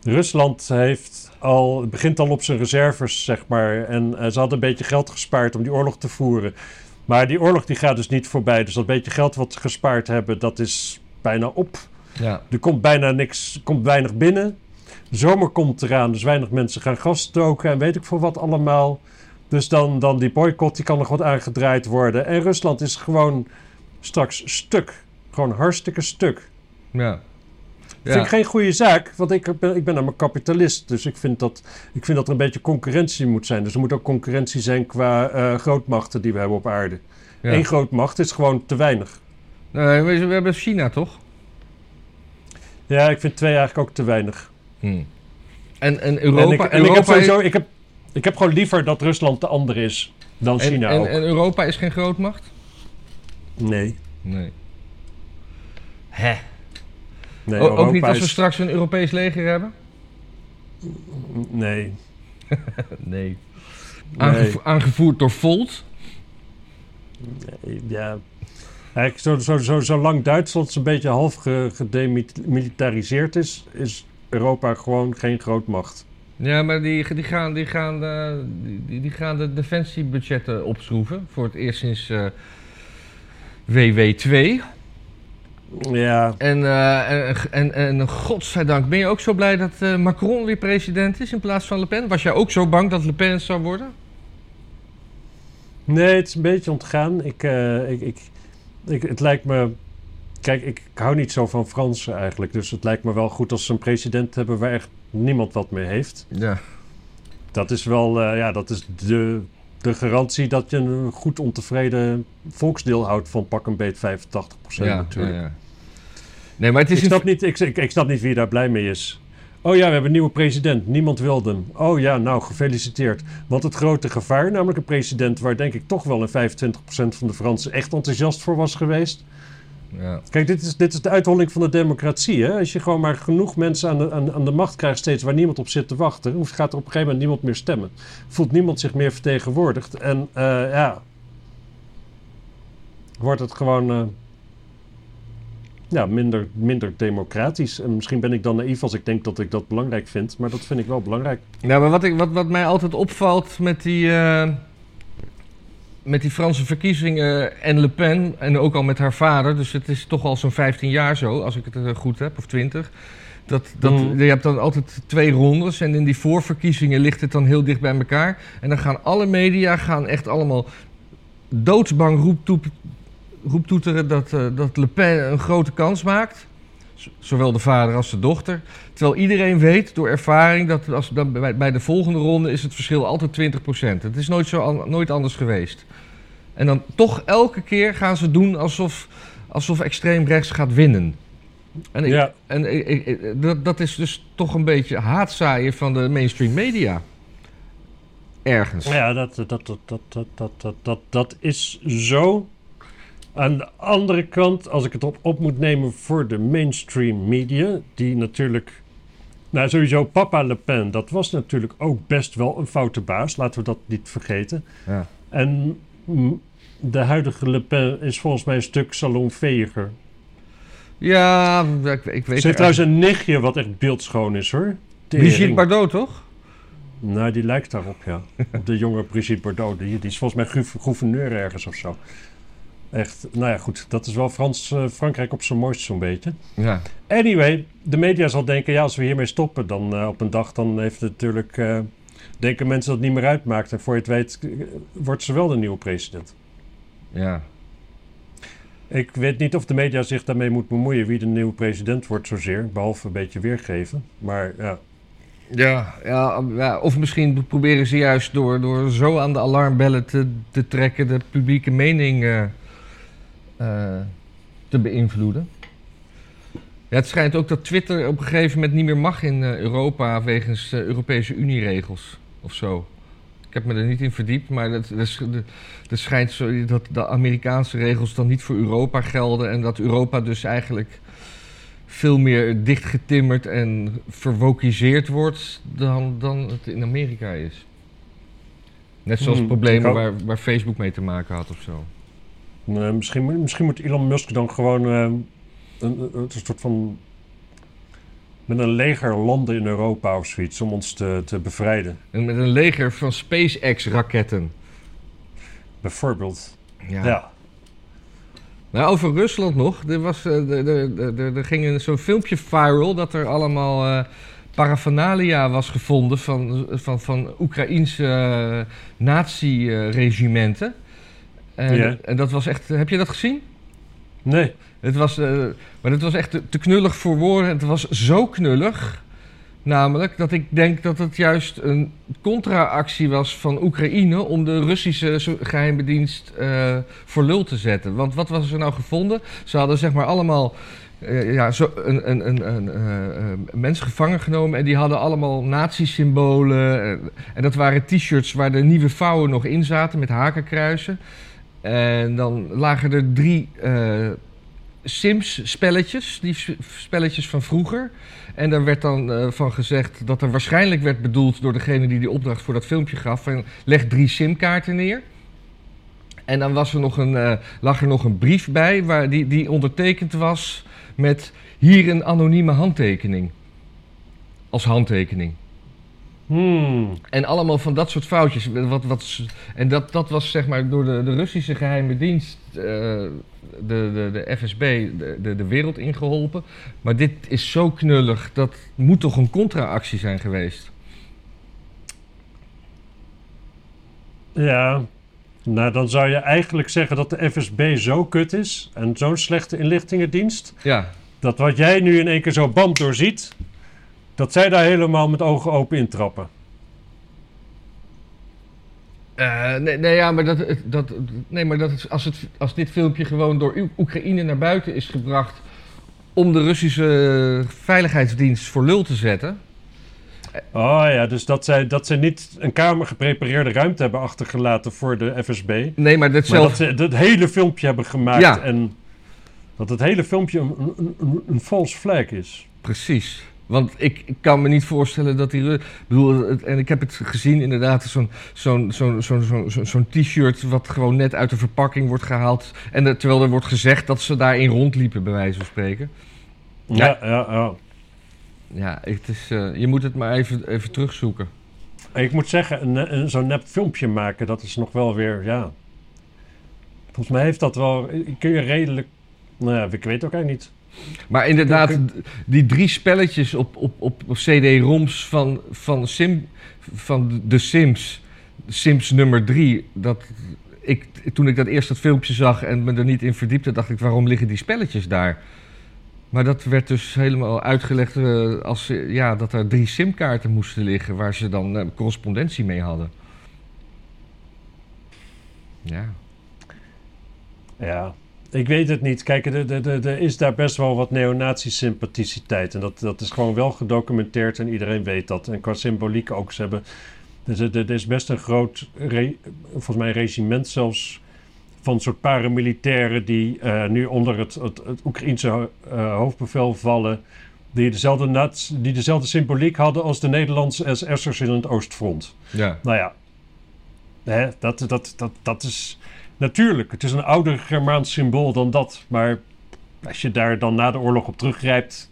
Rusland heeft al, begint al op zijn reserves, zeg maar. En eh, ze hadden een beetje geld gespaard om die oorlog te voeren. Maar die oorlog die gaat dus niet voorbij. Dus dat beetje geld wat ze gespaard hebben, dat is bijna op. Ja. Er komt bijna niks, komt weinig binnen. De zomer komt eraan, dus weinig mensen gaan gas stoken en weet ik voor wat allemaal. Dus dan, dan die boycott, die kan nog wat aangedraaid worden. En Rusland is gewoon straks stuk. Gewoon hartstikke stuk. Ja. Vind ik geen goede zaak, want ik ben, ik ben namelijk kapitalist. Dus ik vind, dat, ik vind dat er een beetje concurrentie moet zijn. Dus er moet ook concurrentie zijn qua eh, grootmachten die we hebben op aarde. Ja. Eén grootmacht is gewoon te weinig. Nee, we, we hebben China toch? Ja, ik vind twee eigenlijk ook te weinig. Hm. En, en Europa, en ik, en ik Europa heb sowieso, is, ik, heb, ik heb gewoon liever dat Rusland de ander is dan en, China en, ook. en Europa is geen grootmacht? nee, Nee. Hè? Nee, O- ook niet als we is- straks een Europees leger hebben? Nee, Nee. nee, Aangevo- aangevoerd door Volt? nee, ja. Eigenlijk, zo, zo, zo, zolang Duitsland zo'n beetje half ge- gedemilitariseerd is, is Europa gewoon geen grootmacht. Ja, maar die, die, gaan, die, gaan, eh, die, die gaan de defensiebudgetten opschroeven. Voor het eerst sinds eh, WW2. Ja, En, eh, en, en, en godzijdank, ben je ook zo blij dat eh, Macron weer president is in plaats van Le Pen? Was jij ook zo bang dat Le Pen het zou worden? nee, het is een beetje ontgaan. Ik, eh, ik, ik, ik, het lijkt me... Kijk, ik hou niet zo van Fransen eigenlijk. Dus het lijkt me wel goed als ze een president hebben waar echt niemand wat mee heeft. Ja. Dat is wel, eh, ja, dat is de, de garantie dat je een goed ontevreden volksdeel houdt van pak een beet 85% Ja, natuurlijk. ja, ja. Nee, maar het is Ik, snap niet, ik, ik, ik snap niet wie daar blij mee is. Oh ja, we hebben een nieuwe president. Niemand wil hem. Oh ja, nou, gefeliciteerd. Want het grote gevaar, namelijk een president waar denk ik toch wel een 25% van de Fransen echt enthousiast voor was geweest. Ja. Kijk, dit is, dit is de uitholling van de democratie. Hè? Als je gewoon maar genoeg mensen aan de, aan, aan de macht krijgt, steeds waar niemand op zit te wachten, hoeft- gaat er op een gegeven moment niemand meer stemmen. Voelt niemand zich meer vertegenwoordigd. En eh, ja, wordt het gewoon eh, ja, minder, minder democratisch. En misschien ben ik dan naïef als ik denk dat ik dat belangrijk vind, maar dat vind ik wel belangrijk. Ja, maar wat, ik, wat, wat mij altijd opvalt met die, eh, met die Franse verkiezingen en Le Pen, en ook al met haar vader, dus het is toch al zo'n 15 jaar zo, als ik het eh, goed heb, of 20. Dat, dat, Mhm. Je hebt dan altijd twee rondes en in die voorverkiezingen ligt het dan heel dicht bij elkaar. En dan gaan alle media gaan echt allemaal doodsbang roeptoep, roeptoeteren dat, eh, dat Le Pen een grote kans maakt. Zowel de vader als de dochter. Terwijl iedereen weet door ervaring dat als, dan bij, bij de volgende ronde is het verschil altijd 20%. Het is nooit, zo, nooit anders geweest. En dan toch elke keer gaan ze doen alsof, alsof extreem rechts gaat winnen. En, ik, Ja. en ik, ik- ik- dat, dat is dus toch een beetje haatzaaien van de mainstream media. Ergens. Ja, dat, dat, dat, dat, dat, dat, dat, dat is zo. Aan de andere kant, als ik het op, op moet nemen voor de mainstream media, die natuurlijk. Nou, sowieso Papa Le Pen, dat was natuurlijk ook best wel een foute baas, laten we dat niet vergeten. Ja. En de huidige Le Pen is volgens mij een stuk salonveger. Ja, ik, ik weet Ze heeft trouwens een nichtje wat echt beeldschoon is hoor. Brigitte Tering. Bardot, toch? Nou, die lijkt daarop, ja. Op de jonge Brigitte Bardot. Die, die is volgens mij gouv- gouverneur ergens of zo. Echt, nou ja, goed. Dat is wel Frans, eh, Frankrijk op zijn mooist zo'n beetje. Ja. Anyway, de media zal denken, ja, als we hiermee stoppen, dan eh, op een dag, dan heeft het natuurlijk... eh, denken mensen dat het niet meer uitmaakt. En voor je het weet, wordt ze wel de nieuwe president. Ja. Ik weet niet of de media zich daarmee moet bemoeien wie de nieuwe president wordt zozeer. Behalve een beetje weergeven. Maar ja, Ja, ja, ja, of misschien proberen ze juist door, door zo aan de alarmbellen te, te trekken de publieke mening te beïnvloeden. Ja, het schijnt ook dat Twitter op een gegeven moment niet meer mag in eh, Europa wegens eh, Europese Unieregels of zo. Ik heb me er niet in verdiept, maar het, het schijnt zo dat de Amerikaanse regels dan niet voor Europa gelden en dat Europa dus eigenlijk veel meer dichtgetimmerd en verwokiseerd wordt dan, dan het in Amerika is. Net zoals Hmm, problemen waar, waar Facebook mee te maken had of zo. Nee, misschien, moet- misschien moet Elon Musk dan gewoon eh, een, een, soort van. met een leger landen in Europa of zoiets om ons te, te bevrijden. En met een leger van SpaceX-raketten. Bijvoorbeeld. Ja. Ja. Nou, over Rusland nog. Er, was, eh, er, er, er, ging een- zo'n filmpje viral dat er allemaal eh paraphernalia was gevonden van, van, van Oekraïense eh, nazi-regimenten. En, Ja. en dat was echt. Heb je dat gezien? Nee. Het was, eh, maar het was echt te, te knullig voor woorden. Het was zo knullig, namelijk dat ik denk dat het juist een contra-actie was van Oekraïne om de Russische geheime dienst eh, voor lul te zetten. Want wat was er nou gevonden? Ze hadden zeg maar allemaal eh, ja, zo een, een, een, een mensen gevangen genomen en die hadden allemaal nazi-symbolen. en dat waren t-shirts waar de nieuwe vouwen nog in zaten met hakenkruisen. En dan lagen er drie eh, Sims-spelletjes, die spelletjes van vroeger. En daar werd dan eh, van gezegd dat er waarschijnlijk werd bedoeld door degene die die opdracht voor dat filmpje gaf: van, leg drie SIM-kaarten neer. En dan was er nog een, eh, lag er nog een brief bij waar die, die ondertekend was met hier een anonieme handtekening. Als handtekening. Hmm. En allemaal van dat soort foutjes. Wat, wat, en dat, dat was zeg maar door de, de Russische geheime dienst, eh, de, de, de FSB, de, de, de wereld ingeholpen. Maar dit is zo knullig, dat moet toch een contra-actie zijn geweest? Ja. Nou, dan zou je eigenlijk zeggen dat de FSB zo kut is en zo'n slechte inlichtingendienst. Ja, dat wat jij nu in één keer zo bam doorziet. Dat zij daar helemaal met ogen open intrappen. Eh, nee, nee, ja, maar, dat, dat, nee, maar dat, als, het, als dit filmpje gewoon door Oe- Oekraïne naar buiten is gebracht om de Russische veiligheidsdienst voor lul te zetten. Oh ja, dus dat zij, dat zij niet een kamer geprepareerde ruimte hebben achtergelaten voor de FSB. Nee, maar Maar datzelfde. dat ze het hele filmpje hebben gemaakt Ja. en dat het hele filmpje een, een, een, een false flag is. Precies. Want ik, ik kan me niet voorstellen dat die... Bedoel, het- en ik heb het gezien inderdaad, zo'n zo'n zo'n zo'n zo'n zo'n zo'n t-shirt wat gewoon net uit de verpakking wordt gehaald. En er- terwijl er wordt gezegd dat ze daarin rondliepen, bij wijze van spreken. Ja. Ja, ja, ja. Ja, het is, eh, je moet het maar even, even terugzoeken. En Ik moet zeggen, een, een, zo'n nep filmpje maken, dat is nog wel weer, ja. Volgens mij heeft dat wel, kun je redelijk, nou ja, ik weet ook eigenlijk niet. Maar inderdaad, die drie spelletjes op, op, op, CD-ROMs van, van, Sim, van de Sims, Sims nummer 3, dat ik, toen ik dat eerst filmpje zag en me er niet in verdiepte, dacht ik, waarom liggen die spelletjes daar? Maar dat werd dus helemaal uitgelegd eh, als ja, dat er drie simkaarten moesten liggen waar ze dan eh, correspondentie mee hadden. Ja. Ja, ik weet het niet. Kijk, er, er, er, er is daar best wel wat neonazi-sympathiciteit. En dat, dat is gewoon wel gedocumenteerd en iedereen weet dat. En qua symboliek ook. Ze hebben, er, er, is best een groot, re- volgens mij een regiment zelfs, van soort paramilitairen die eh, nu onder het, het, het Oekraïense eh, hoofdbevel vallen. Die dezelfde, die dezelfde symboliek hadden als de Nederlandse SS'ers in het Oostfront. ja. Nou ja, hè, dat, dat, dat, dat is natuurlijk. Het is een ouder Germaans symbool dan dat. Maar als je daar dan na de oorlog op teruggrijpt.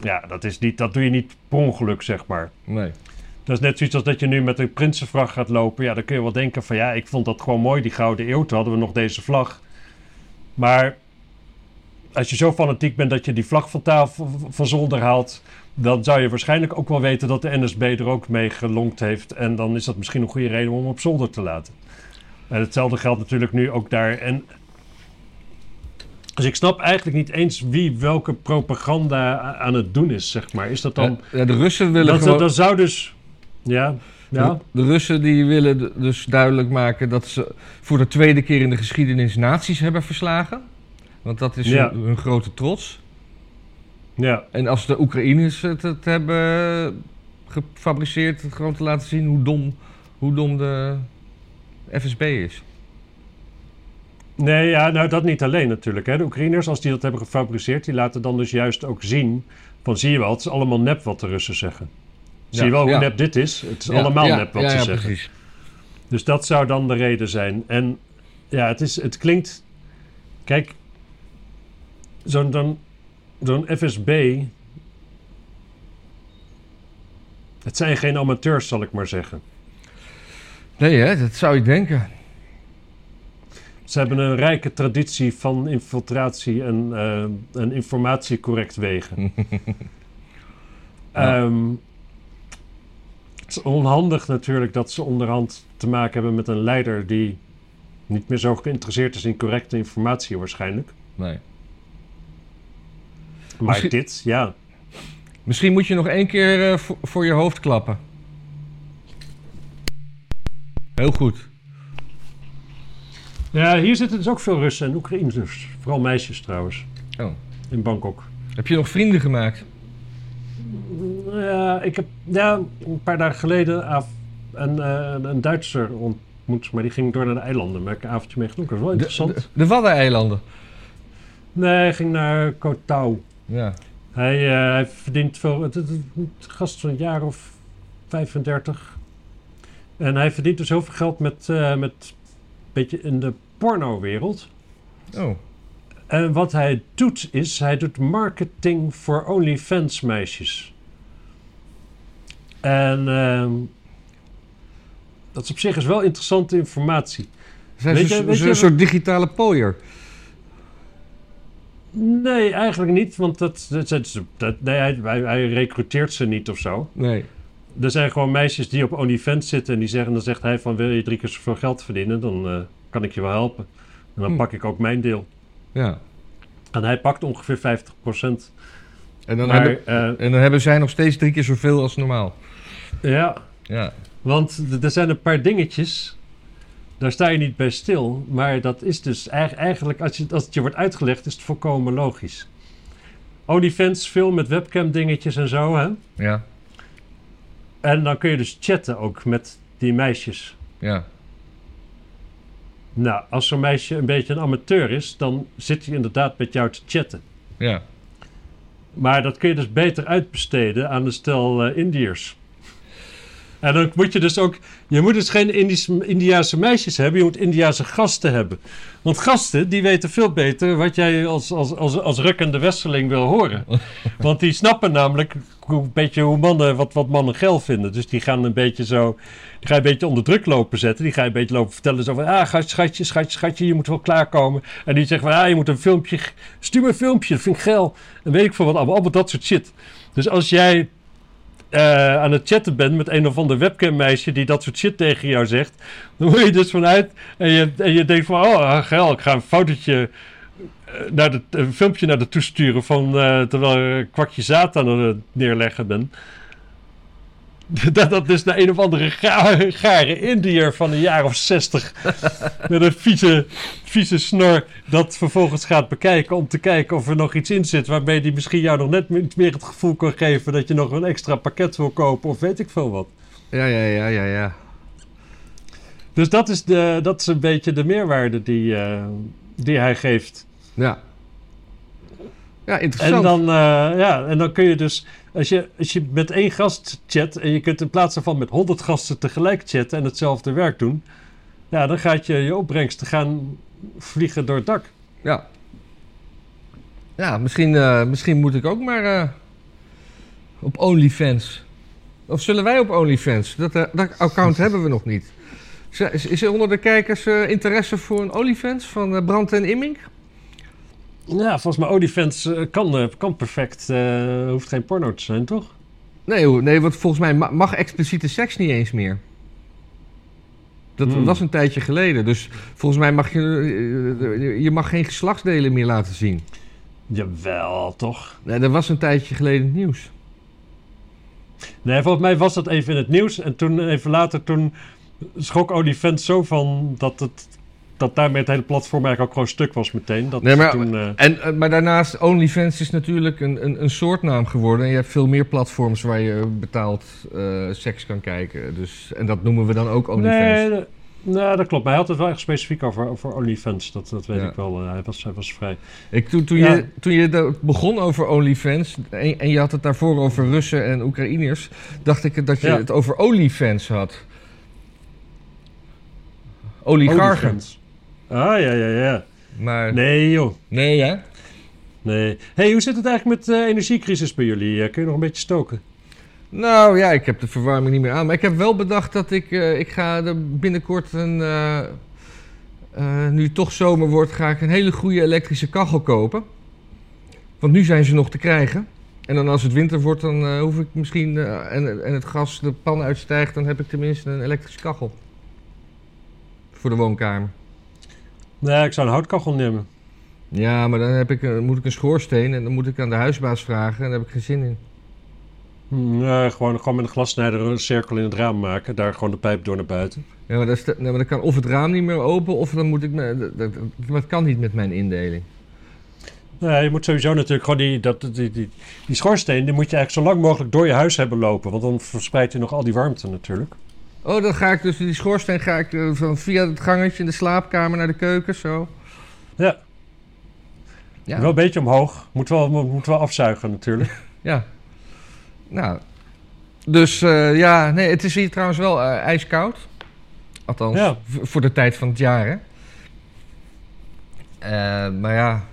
Ja, dat, is niet, dat doe je niet per ongeluk, zeg maar. Nee. Dat is net zoiets als dat je nu met een prinsenvlag gaat lopen. Ja, dan kun je wel denken van ja, ik vond dat gewoon mooi, die Gouden Eeuw. Toen hadden we nog deze vlag. Maar als je zo fanatiek bent dat je die vlag van tafel van zolder haalt, dan zou je waarschijnlijk ook wel weten dat de NSB er ook mee gelonkt heeft. En dan is dat misschien een goede reden om hem op zolder te laten. En hetzelfde geldt natuurlijk nu ook daar. En dus ik snap eigenlijk niet eens wie welke propaganda aan het doen is, zeg maar. Is dat dan... Ja, de Russen willen dat, gewoon... dat zou dus... Ja, ja. De, de Russen die willen dus duidelijk maken dat ze voor de tweede keer in de geschiedenis nazi's hebben verslagen. Want dat is Ja. hun, hun grote trots. Ja, En als de Oekraïners het, het hebben gefabriceerd, gewoon te laten zien hoe dom, hoe dom de FSB is. nee, ja, nou dat niet alleen natuurlijk. Hè. De Oekraïners, als die dat hebben gefabriceerd, die laten dan dus juist ook zien van zie je wel, het is allemaal nep wat de Russen zeggen. Zie je wel hoe ja. nep dit is? Het is Ja, allemaal nep wat ze ja, zeggen. precies. Dus dat zou dan de reden zijn. En ja, het, is, het klinkt. Kijk, zo'n zo'n FSB. Het zijn geen amateurs, zal ik maar zeggen. Nee, hè, dat zou je denken. Ze hebben een rijke traditie van infiltratie en, eh, en informatie correct wegen. Ja. Ehm, het is onhandig natuurlijk dat ze onderhand te maken hebben met een leider die niet meer zo geïnteresseerd is in correcte informatie waarschijnlijk. Nee. Maar Misschien- dit, ja. Misschien moet je nog één keer eh, voor, voor je hoofd klappen. Heel goed. Ja, hier zitten dus ook veel Russen en Oekraïners. Vooral meisjes trouwens. Oh. In Bangkok. Heb je nog vrienden gemaakt? Ja, ik heb ja, een paar dagen geleden een, eh, een Duitser ontmoet. Maar die ging door naar de eilanden. Maar ik heb een avondje mee gedaan. Dat was wel De, interessant. de, de Waddeneilanden. Nee, hij ging naar Koh Tao. Ja. Hij, eh, hij verdient veel. Het is gast van een jaar of 35. En hij verdient dus heel veel geld met, eh, met een beetje in de porno-wereld. Oh. En wat hij doet is, hij doet marketing voor OnlyFans meisjes. En ehm, dat is op zich is wel interessante informatie. Zijn Weet ze je- een weet soort- digitale pooier? Nee, eigenlijk niet, want dat, dat, dat, dat- nee, hij, hij, hij recruteert ze niet of zo. Nee. Er zijn gewoon meisjes die op OnlyFans zitten en die zeggen, dan zegt hij van wil je drie keer zoveel geld verdienen, dan eh, kan ik je wel helpen. En dan Hm. pak ik ook mijn deel. Ja. En hij pakt ongeveer 50%. En dan, maar hebben, eh, en dan hebben zij nog steeds drie keer zoveel als normaal. ja, Ja. Want er zijn een paar dingetjes, daar sta je niet bij stil. Maar dat is dus eig- eigenlijk, als, je, als het je wordt uitgelegd, is het volkomen logisch. OnlyFans, veel met webcam dingetjes en zo, hè. Ja. En dan kun je dus chatten ook met die meisjes. Ja. Nou, als zo'n meisje een beetje een amateur is, dan zit hij inderdaad met jou te chatten. Ja. Maar dat kun je dus beter uitbesteden aan een stel eh, Indiërs. En dan moet je dus ook... Je moet dus geen Indisch, Indiaanse meisjes hebben. Je moet Indiaanse gasten hebben. Want gasten, die weten veel beter wat jij als, als, als, als rukkende westerling wil horen. Want die snappen namelijk hoe, een beetje hoe mannen, wat, wat mannen geil vinden. Dus die gaan een beetje zo... Die ga je een beetje onder druk lopen zetten. Die ga je een beetje lopen vertellen zo van... Ah, schatje, schatje, schatje, je moet wel klaarkomen. En die zeggen van... Ah, je moet een filmpje... Stuur me een filmpje, dat vind ik geil. En weet ik veel wat allemaal. Allemaal dat soort shit. Dus als jij eh, aan het chatten bent met een of ander webcam-meisje die dat soort shit tegen jou zegt, dan moet je dus vanuit en je, en je denkt van, oh, geil, ik ga een fotootje, eh, naar de, een filmpje naar de toesturen van, eh, terwijl ik kwakje zaad aan het neerleggen ben. Dat dat dus naar een of andere ga- gare Indiër van een jaar of zestig met een vieze, vieze snor dat vervolgens gaat bekijken om te kijken of er nog iets in zit waarmee die misschien jou nog net meer het gevoel kan geven dat je nog een extra pakket wil kopen of weet ik veel wat. Ja, ja, ja, ja, ja. Dus dat is, de, dat is een beetje de meerwaarde die, eh, die hij geeft. Ja. Ja, En interessant. dan, eh, ja, en dan kun je dus, als je, als je met één gast chat en je kunt in plaats daarvan met honderd gasten tegelijk chatten en hetzelfde werk doen, ja, dan gaat je je opbrengsten gaan vliegen door het dak. Ja. Ja, misschien, eh, misschien moet ik ook maar eh, op OnlyFans. Of zullen wij op OnlyFans? Dat, eh, dat account hebben we nog niet. Is, is- er onder de kijkers interesse voor een OnlyFans van Brand en Immink? Ja, volgens mij OnlyFans eh, kan, eh, kan perfect, eh, hoeft geen porno te zijn, toch? Nee, nee, want volgens mij ma- mag expliciete seks niet eens meer. Dat Hmm. was een tijdje geleden. Dus volgens mij mag je, je mag geen geslachtsdelen meer laten zien. Jawel, toch? Nee, dat was een tijdje geleden het nieuws. Nee, volgens mij was dat even in het nieuws. En toen even later, toen schrok OnlyFans zo van dat het dat daarmee het hele platform eigenlijk ook gewoon stuk was meteen. Dat Nee, maar- toen, eh, En, eh, maar daarnaast, OnlyFans is natuurlijk een, een, een soortnaam geworden. En je hebt veel meer platforms waar je betaald eh, seks kan kijken. Dus, en dat noemen we dan ook OnlyFans. nee, nou, dat klopt. Maar hij had het wel echt specifiek over, over OnlyFans. Dat, dat weet Ja. ik wel. Hij, was, hij was vrij. Ik, toen, toen, Ja. je, toen je begon over OnlyFans en, en je had het daarvoor over Russen en Oekraïners, dacht ik dat je Ja. het over OnlyFans had. Oligarchen. Ah, ja, ja, ja. Maar nee, Nee, joh. hè? Nee. hey, hoe zit het eigenlijk met de energiecrisis bij jullie? Eh, kun je nog een beetje stoken? Nou ja, ik heb de verwarming niet meer aan. Maar ik heb wel bedacht dat ik, eh, ik ga er binnenkort een... eh, eh, nu het toch zomer wordt, ga ik een hele goede elektrische kachel kopen. Want nu zijn ze nog te krijgen. En dan als het winter wordt, dan eh, hoef ik misschien... eh, en, en het gas de pan uitstijgt, dan heb ik tenminste een elektrische kachel. Voor de woonkamer. Nee, ik zou een houtkachel nemen. Ja, maar dan heb ik, moet ik een schoorsteen en dan moet ik aan de huisbaas vragen. En daar heb ik geen zin in. Hm, nee, gewoon, gewoon met een glassnijder een cirkel in het raam maken. Daar gewoon de pijp door naar buiten. Ja, maar, dat is de- nee, maar dan kan of het raam niet meer open, of dan moet ik... Me, dat, dat, dat kan niet met mijn indeling. Nee, je moet sowieso natuurlijk gewoon die, dat, die, die, die schoorsteen... die moet je eigenlijk zo lang mogelijk door je huis hebben lopen. Want dan verspreidt je nog al die warmte natuurlijk. Oh, dan ga ik dus die schoorsteen ga ik eh, van via het gangetje in de slaapkamer naar de keuken, zo. Ja, Ja, wel een beetje omhoog. Moet wel, moet wel afzuigen natuurlijk. ja. Nou, dus eh, ja, nee, het is hier trouwens wel eh, ijskoud. Althans, Ja. voor de tijd van het jaar, hè. Maar ja,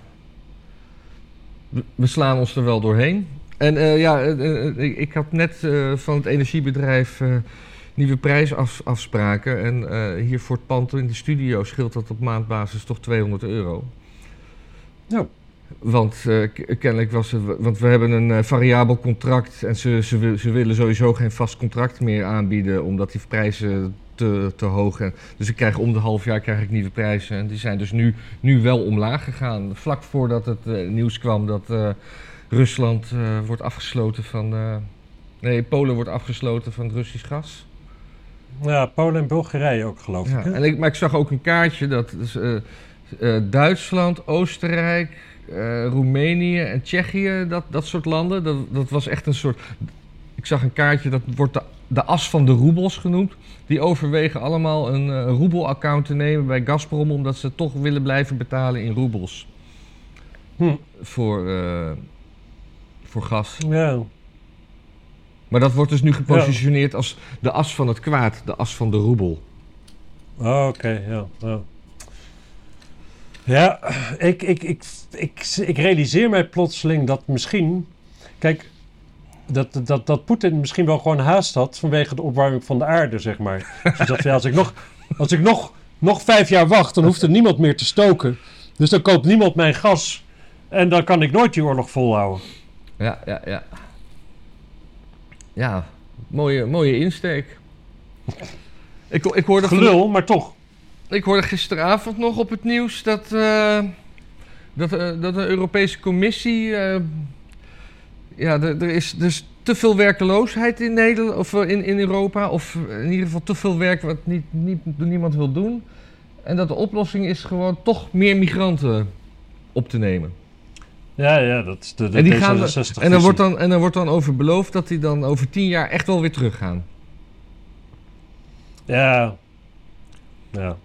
we- slaan ons er wel doorheen. En ja, ik, had net van het energiebedrijf nieuwe prijsafspraken. En eh, hier voor het pand in de studio scheelt dat op maandbasis toch 200 euro. Ja. Want eh, kennelijk was want we hebben een eh, variabel contract en ze, ze, ze willen sowieso geen vast contract meer aanbieden, omdat die prijzen te, te hoog zijn. Dus ik krijg om de half jaar krijg ik nieuwe prijzen. En die zijn dus nu, nu wel omlaag gegaan. Vlak voordat het nieuws kwam dat Rusland wordt afgesloten van. nee, Polen wordt afgesloten van het Russisch gas. Ja, Polen en Bulgarije ook geloof Ja, ik. en ik, maar ik zag ook een kaartje dat dus, eh, eh, Duitsland, Oostenrijk, eh, Roemenië en Tsjechië, dat, dat soort landen, dat, dat was echt een soort. Ik zag een kaartje dat wordt de, de as van de roebels genoemd. Die overwegen allemaal een roebel-account te nemen bij Gazprom, omdat ze toch willen blijven betalen in roebels Hm. voor, voor gas. Ja. Maar dat wordt dus nu gepositioneerd als de as van het kwaad, de as van de roebel. Oh, Oké, ja. Ja, ja ik, ik, ik, ik, ik realiseer mij plotseling dat misschien... Kijk, dat, dat, dat Poetin misschien wel gewoon haast had vanwege de opwarming van de aarde, zeg maar. Dus dat, ja, als ik, nog, als ik nog, nog vijf jaar wacht, dan hoeft er niemand meer te stoken. Dus dan koopt niemand mijn gas. En dan kan ik nooit die oorlog volhouden. Ja, ja, ja. Ja, mooie, mooie insteek. Ik, ik, hoorde Gelul, maar toch. ik hoorde gisteravond nog op het nieuws dat, eh, dat, eh, dat de Europese Commissie. eh, ja, er, is dus te veel werkeloosheid in, Nederland, of in, in Europa. Of in ieder geval te veel werk wat niet, niet, niemand wil doen. En dat de oplossing is gewoon toch meer migranten op te nemen. Ja, ja, dat is de, de En die gaan we- D66 En dan, wordt dan, en dan wordt dan over beloofd dat die dan over tien jaar echt wel weer teruggaan. Ja. Ja.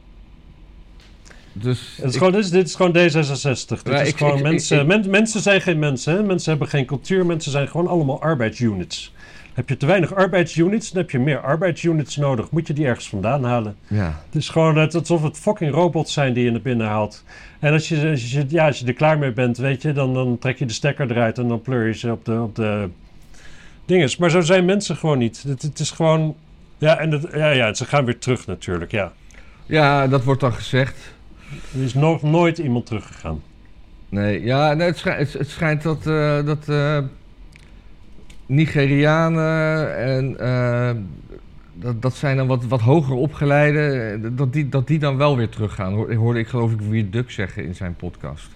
Dus Het is ik- gewoon, dit, is, dit is gewoon D66. Dit is ik- gewoon ik- mensen, men- mensen zijn geen mensen. Hè? Mensen hebben geen cultuur. Mensen zijn gewoon allemaal arbeidsunits. Heb je te weinig arbeidsunits, dan heb je meer arbeidsunits nodig. Moet je die ergens vandaan halen. ja. Het is gewoon net alsof het fucking robots zijn die je naar binnen haalt. En als je, als je, ja, als je er klaar mee bent, weet je, dan, dan trek je de stekker eruit en dan pleur je ze op de, op de dinges. Maar zo zijn mensen gewoon niet. Het, het is gewoon, ja, en het, ja, ja, ze gaan weer terug natuurlijk, ja. ja, dat wordt dan gezegd. Er is nog nooit iemand teruggegaan. Nee, ja, nee, het, schijnt, het, het schijnt dat, eh, dat eh, Nigerianen en eh, dat, dat zijn dan wat, wat hoger opgeleide, eh, dat die, dat die dan wel weer teruggaan. Hoor- Hoorde ik geloof ik weer Duk zeggen in zijn podcast.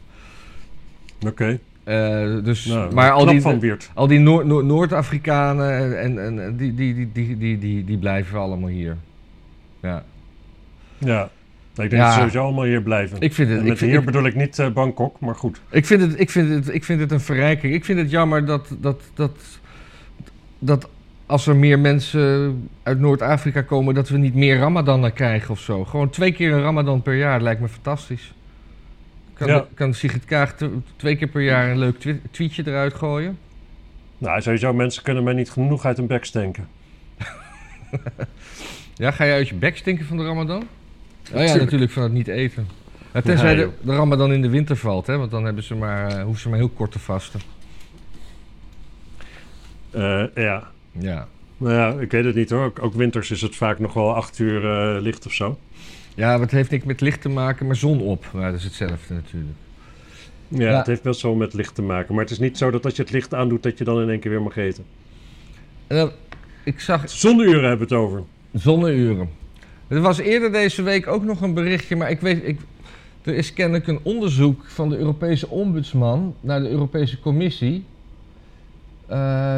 Oké. Eh, dus, Nou, maar al die, al die Noor- Noor- Noord-Afrikanen en, en, die, die, die, die, die, die, die blijven allemaal hier. Ja. Ja. Ik denk Ja. dat ze sowieso allemaal hier blijven. Ik vind het, En ik met vind, hier ik, bedoel ik niet Bangkok, maar goed. ik vind het, ik vind het, ik vind het een verrijking. Ik vind het jammer dat, dat, dat, dat als er meer mensen uit Noord-Afrika komen, dat we niet meer Ramadan krijgen of zo. Gewoon twee keer een Ramadan per jaar lijkt me fantastisch. Kan, Ja. kan Sigrid Kaag twee keer per jaar een leuk tweetje eruit gooien? Nou, sowieso, mensen kunnen mij niet genoeg uit hun bek stenken. Ja, ga je uit je bek stinken van de Ramadan? Oh ja, Tuurlijk. natuurlijk van het niet eten. Tenzij de, de Ramadan in de winter valt, hè? Want dan hebben ze maar, eh, hoeven ze maar heel kort te vasten. Eh, ja. Ja. Nou ja, ik weet het niet hoor. Ook, ook winters is het vaak nog wel acht uur eh, licht of zo. Ja, wat heeft niks met licht te maken, maar zon op. Maar dat is hetzelfde natuurlijk. Ja, Ja. het heeft best wel met licht te maken. Maar het is niet zo dat als je het licht aandoet, dat je dan in één keer weer mag eten. En dan, ik zag Zonneuren hebben we het over. zonneuren. Er was eerder deze week ook nog een berichtje, maar ik weet, ik, er is kennelijk een onderzoek van de Europese ombudsman naar de Europese Commissie. Eh,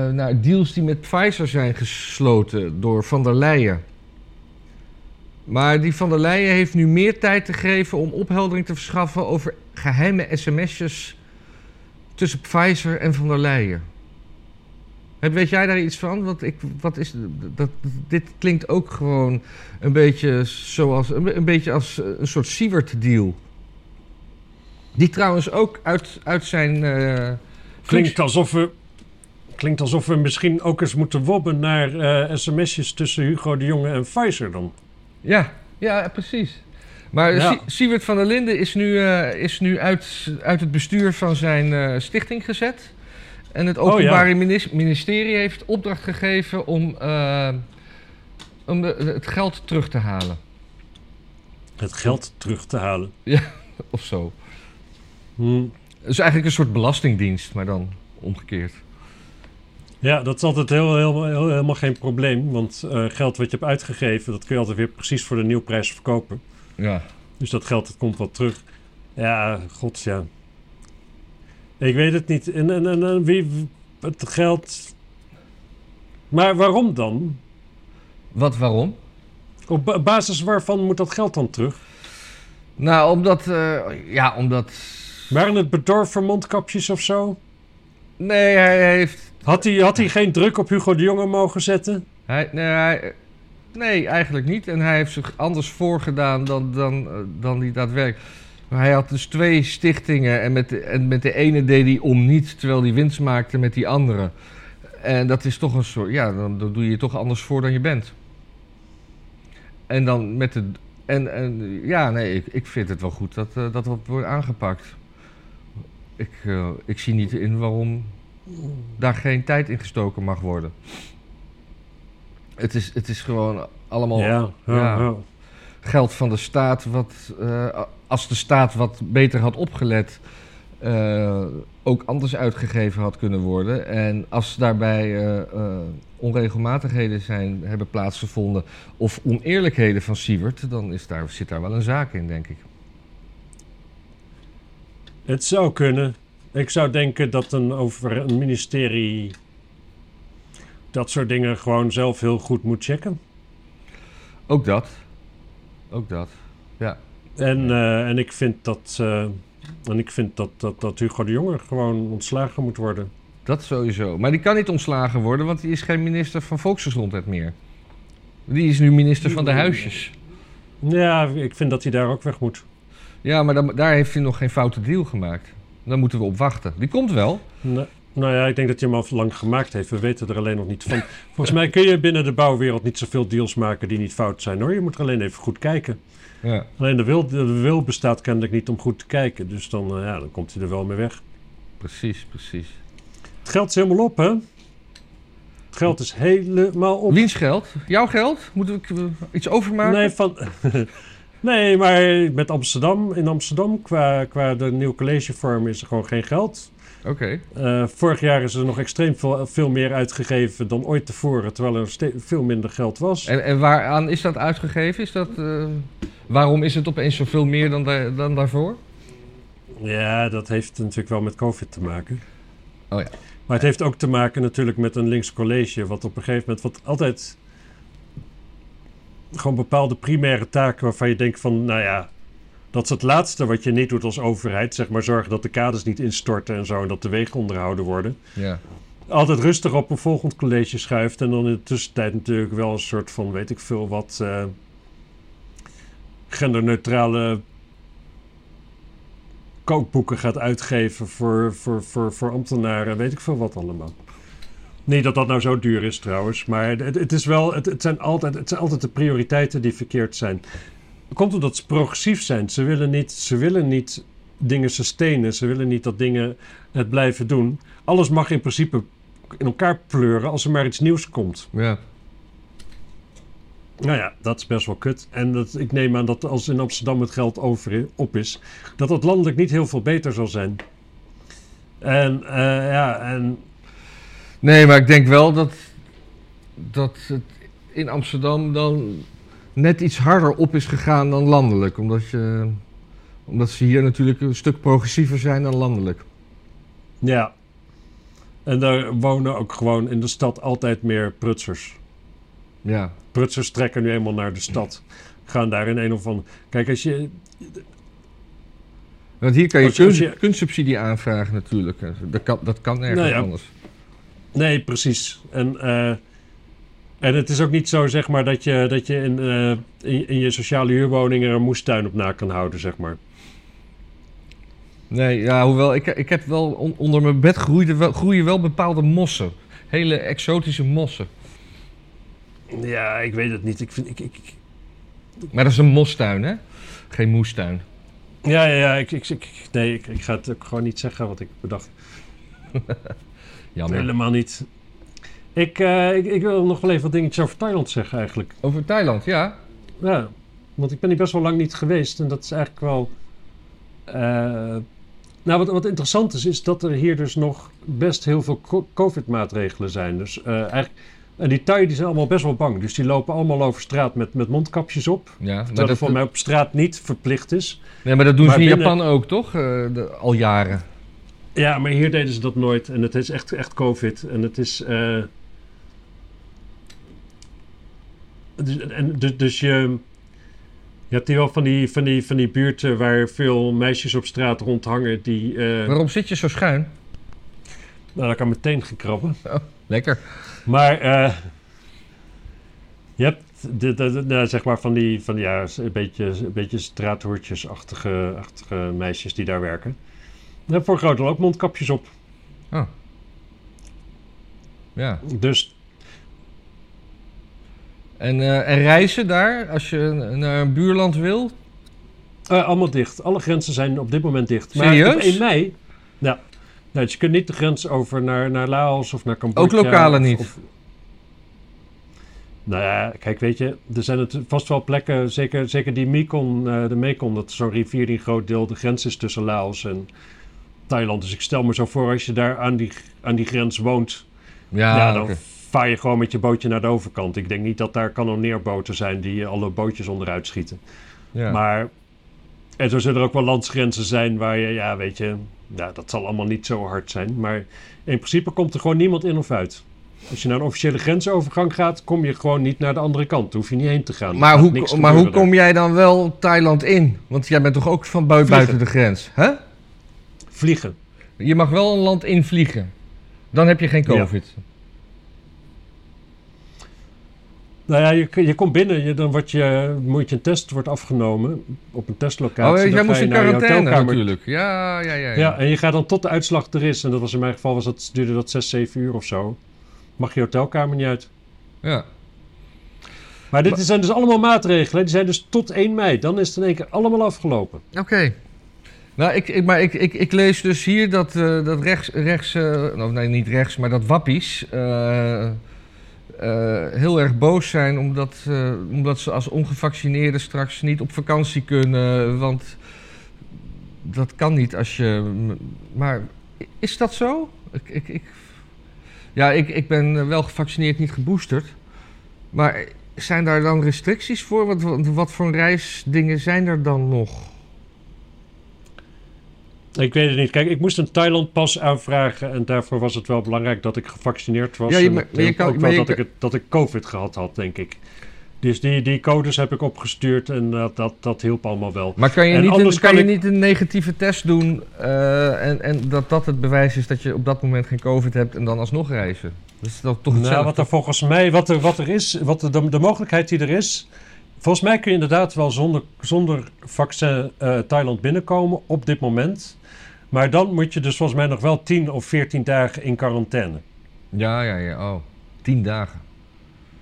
naar deals die met Pfizer zijn gesloten door Van der Leyen. Maar die Van der Leyen heeft nu meer tijd te geven om opheldering te verschaffen over geheime sms'jes tussen Pfizer en Van der Leyen. Weet jij daar iets van? Want ik, wat is, dat, dit klinkt ook gewoon een beetje zoals een, beetje als een soort Siewert-deal. Die trouwens ook uit, uit zijn. eh, Klinkt alsof we, klinkt alsof we misschien ook eens moeten wobben naar eh, sms'jes tussen Hugo de Jonge en Pfizer dan. Ja, ja, precies. Maar Ja. Siewert van der Linden is nu, eh, is nu uit, uit het bestuur van zijn eh, stichting gezet. En het Oh, ja. Openbaar Minis- Ministerie heeft opdracht gegeven om, om de, het geld terug te halen. Het geld terug te halen. Of zo. Hm. Het is eigenlijk een soort belastingdienst, maar dan omgekeerd. Ja, dat is altijd heel, heel, heel- helemaal geen probleem. Want eh, geld wat je hebt uitgegeven, dat kun je altijd weer precies voor de nieuwprijs verkopen. Ja. Dus dat geld dat komt wel terug. Ja, god ja. Ik weet het niet. En, en, en, en wie het geld. Maar waarom dan? Wat, waarom? Op ba- basis waarvan moet dat geld dan terug? Nou, omdat, eh, ja, omdat... Waren het bedorven mondkapjes of zo? Nee, hij heeft... Had hij, had hij geen druk op Hugo de Jonge mogen zetten? Hij, nee, nee, eigenlijk niet. En hij heeft zich anders voorgedaan dan, dan, eh, dan hij daadwerkelijk... Hij had dus twee stichtingen en met, de, en met de ene deed hij om niet, terwijl hij winst maakte met die andere. En dat is toch een soort... Ja, dan, dan doe je je toch anders voor dan je bent. En dan met de... En, en ja, nee, ik, ik vind het wel goed dat eh, dat wordt aangepakt. Ik, eh, ik zie niet in waarom daar geen tijd in gestoken mag worden. Het is, het is gewoon allemaal ja, ja, geld van de staat. Wat, eh, als de staat wat beter had opgelet, eh, ook anders uitgegeven had kunnen worden. En als daarbij eh, onregelmatigheden zijn, hebben plaatsgevonden of oneerlijkheden van Siewert, dan is daar, zit daar wel een zaak in, denk ik. Het zou kunnen. Ik zou denken dat een, over een ministerie dat soort dingen gewoon zelf heel goed moet checken. Ook dat. Ook dat. En, eh, en ik vind dat, eh, en ik vind dat, dat, dat Hugo de Jonge gewoon ontslagen moet worden. Dat sowieso. Maar die kan niet ontslagen worden, want die is geen minister van Volksgezondheid meer. Die is nu minister van de huisjes. Ja, ik vind dat hij daar ook weg moet. Ja, maar dan, daar heeft hij nog geen foute deal gemaakt. Daar moeten we op wachten. Die komt wel. Nou, nou ja, ik denk dat hij hem al lang gemaakt heeft. We weten er alleen nog niet van. Volgens mij kun je binnen de bouwwereld niet zoveel deals maken die niet fout zijn hoor. Je moet er alleen even goed kijken. Ja. Alleen de wil, de wil bestaat kennelijk niet om goed te kijken. Dus dan, eh, ja, dan komt hij er wel mee weg. Precies, precies. Het geld is helemaal op, hè? Het geld is helemaal op. Wiens geld? Jouw geld? Moeten we iets overmaken? Nee, van... nee, maar met Amsterdam, in Amsterdam, qua, qua de nieuwe collegevorm, is er gewoon geen geld. Oké. Eh, vorig jaar is er nog extreem veel, veel meer uitgegeven dan ooit tevoren, terwijl er veel minder geld was. En, en waaraan is dat uitgegeven? Is dat, eh, waarom is het opeens zoveel meer dan, daar- dan daarvoor? Ja, dat heeft natuurlijk wel met COVID te maken. Oh ja. Maar het heeft ook te maken natuurlijk met een links college, wat op een gegeven moment, wat altijd... gewoon bepaalde primaire taken waarvan je denkt van, nou ja, dat is het laatste wat je niet doet als overheid. Zeg maar zorgen dat de kades niet instorten en zo en dat de wegen onderhouden worden. Ja. Altijd rustig op een volgend college schuift en dan in de tussentijd natuurlijk wel een soort van, weet ik veel wat, eh, genderneutrale kookboeken gaat uitgeven voor, voor, voor, voor ambtenaren, weet ik veel wat allemaal. Niet dat dat nou zo duur is trouwens, maar het, het is wel, het, het, zijn altijd, het zijn altijd de prioriteiten die verkeerd zijn. Komt omdat ze progressief zijn. Ze willen niet, ze willen niet dingen sustainen. Ze willen niet dat dingen het blijven doen. Alles mag in principe in elkaar pleuren als er maar iets nieuws komt. Ja. Nou ja, dat is best wel kut. En dat, ik neem aan dat als in Amsterdam het geld over, op is, dat dat landelijk niet heel veel beter zal zijn. En eh, ja, en Nee, maar ik denk wel dat, dat het in Amsterdam dan net iets harder op is gegaan dan landelijk. Omdat, je, omdat ze hier natuurlijk een stuk progressiever zijn dan landelijk. ja. En daar wonen ook gewoon in de stad altijd meer prutsers. Ja. Prutsers trekken nu eenmaal naar de stad. Gaan daar in een of andere... Kijk, als je... Want hier kan je, Als je- als je- kunst- kunstsubsidie aanvragen natuurlijk. Dat kan, dat kan Nou ja. anders. Nee, precies. En, eh, en het is ook niet zo, zeg maar, dat je, dat je in, eh, in, in je sociale huurwoning er een moestuin op na kan houden, zeg maar. Nee, ja, hoewel, ik, ik heb wel on- onder mijn bed groeien wel, groeien wel bepaalde mossen. Hele exotische mossen. Ja, ik weet het niet. Ik vind, ik, ik, Maar dat is een mostuin, hè? Geen moestuin. ja, ja, ja. Ik, ik, ik- nee, ik, ik ga het ook gewoon niet zeggen wat ik bedacht. Jammer. Helemaal niet. Ik, eh, ik, ik wil nog wel even wat dingetjes over Thailand zeggen, eigenlijk. Over Thailand, ja. Ja, want ik ben hier best wel lang niet geweest. En dat is eigenlijk wel... eh, nou, wat, wat interessant is, is dat er hier dus nog best heel veel co- COVID-maatregelen zijn. Dus eh, eigenlijk... En die Thai die zijn allemaal best wel bang. Dus die lopen allemaal over straat met, met mondkapjes op. ja maar Terwijl dat, voor mij op straat niet verplicht is. nee, maar dat doen maar ze in binnen- Japan ook, toch? De- al jaren. Ja, maar hier deden ze dat nooit. En het is echt, echt COVID. En het is. eh, dus, en, dus, dus je. Je hebt hier wel van die, van, die, van die buurten waar veel meisjes op straat rondhangen. Die. eh Waarom zit je zo schuin? nou, dat kan meteen gekrabben. Lekker. Maar. eh, je hebt. De, de, de- nou, zeg maar van die. Van, die, ja, een beetje, een beetje straathoortjesachtige achtige meisjes die daar werken. Hebt voor deel ook mondkapjes op. Ja. Dus En, eh, en reizen daar, als je naar een buurland wil? Eh, allemaal dicht. Alle grenzen zijn op dit moment dicht. Maar Serieus? op 1 mei... Ja. Nee, dus je kunt niet de grens over naar, naar Laos of naar Cambodja. Ook lokale of- niet? of- nou ja, kijk, weet je, er zijn het vast wel plekken, zeker, zeker die Mekong, eh, de Mekong, dat is zo'n rivier die een groot deel de grens is tussen Laos en Thailand. Dus ik stel me zo voor, als je daar aan die, aan die grens woont, Ja, ja, dan oké. vaar je gewoon met je bootje naar de overkant. Ik denk niet dat daar kanonneerboten zijn die alle bootjes onderuit schieten. ja. Maar en zo zullen er ook wel landsgrenzen zijn waar je, ja, weet je, ja, dat zal allemaal niet zo hard zijn. Maar in principe komt er gewoon niemand in of uit. Als je naar een officiële grensovergang gaat, kom je gewoon niet naar de andere kant. Daar hoef je niet heen te gaan. maar hoe, maar hoe kom jij dan wel Thailand in? Want jij bent toch ook van Vliegen. buiten de grens? Hè? Vliegen. Je mag wel een land invliegen. Dan heb je geen Ja. COVID. Nou ja, je, je komt binnen, je, dan wordt je, moet je een test wordt afgenomen op een testlocatie. Oh, jij moest je in quarantaine hotelkamer. natuurlijk. Ja, ja, ja. ja. Ja, en je gaat dan tot de uitslag er is. En dat was in mijn geval, was dat, duurde dat 6, 7 uur of zo. Mag je hotelkamer niet uit. Ja. Maar dit Maar- zijn dus allemaal maatregelen. Die zijn dus tot 1 mei. Dan is het in één keer allemaal afgelopen. Oké. Nou, ik, ik, maar ik, ik, lees dus hier dat, eh, dat rechts, rechts eh, nou, nee, niet rechts, maar dat wappies eh, heel erg boos zijn omdat, omdat ze als ongevaccineerden straks niet op vakantie kunnen. Want dat kan niet als je. Maar is dat zo? Ik, ik, ik, ja, ik, ik ben wel gevaccineerd, niet geboosterd. Maar zijn daar dan restricties voor? Wat, wat voor reisdingen zijn er dan nog? Ik weet het niet. Kijk, ik moest een Thailand-pas aanvragen. En daarvoor was het wel belangrijk dat ik gevaccineerd was. Ja, je- maar- het maar je hielp kan- ook wel je dat, kan- ik het, dat ik COVID gehad had, denk ik. Dus die, die codes heb ik opgestuurd en dat, dat, dat hielp allemaal wel. Maar kan je, En niet, een, kan je niet een negatieve test doen eh, en, en dat dat het bewijs is dat je op dat moment geen COVID hebt en dan alsnog reizen? Dat is dan toch Nou, wat er volgens mij, wat er, wat er is, wat de, de, de mogelijkheid die er is. Volgens mij kun je inderdaad wel zonder, zonder vaccin eh, Thailand binnenkomen op dit moment. Maar dan moet je dus volgens mij nog wel 10 of 14 dagen in quarantaine. Ja, ja, ja. Oh, tien dagen.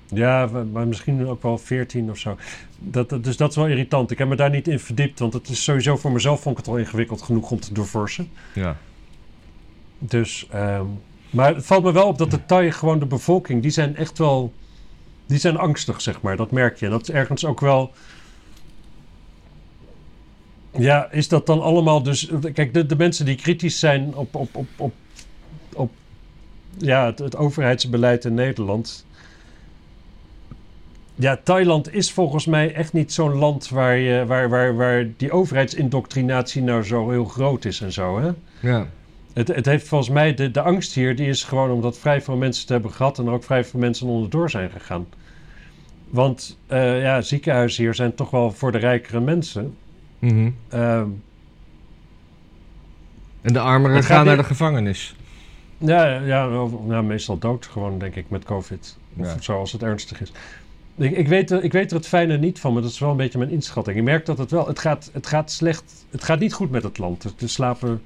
Ja, maar misschien ook wel 14 of zo. Dat, dat- dus dat is wel irritant. Ik heb me daar niet in verdiept, want het is sowieso voor mezelf vond ik het al ingewikkeld genoeg om te doorforsen. Ja. Dus, ehm, maar het valt me wel op dat de Thai gewoon de bevolking, die zijn echt wel, die zijn angstig, zeg maar. Dat merk je. En dat is ergens ook wel, ja, is dat dan allemaal dus, kijk, de, de mensen die kritisch zijn op, op, op, op, op ja, het, het overheidsbeleid in Nederland. Ja, Thailand is volgens mij echt niet zo'n land waar, je, waar, waar, waar die overheidsindoctrinatie nou zo heel groot is en zo, hè? Ja. Het, het heeft volgens mij, de, de angst hier, die is gewoon omdat vrij veel mensen het hebben gehad en er ook vrij veel mensen onderdoor zijn gegaan. Want eh, ja, ziekenhuizen hier zijn toch wel voor de rijkere mensen. Mhm. Ehm, En de armeren gaan naar de gevangenis. ja, ja, meestal dood gewoon, denk ik, met COVID. Of Ja. zo, als het ernstig is. Ik, ik, weet, er- ik weet er het fijne niet van, maar dat is wel een beetje mijn inschatting. Ik merk dat het wel, het gaat, het gaat slecht, het gaat niet goed met het land. Er, er slapen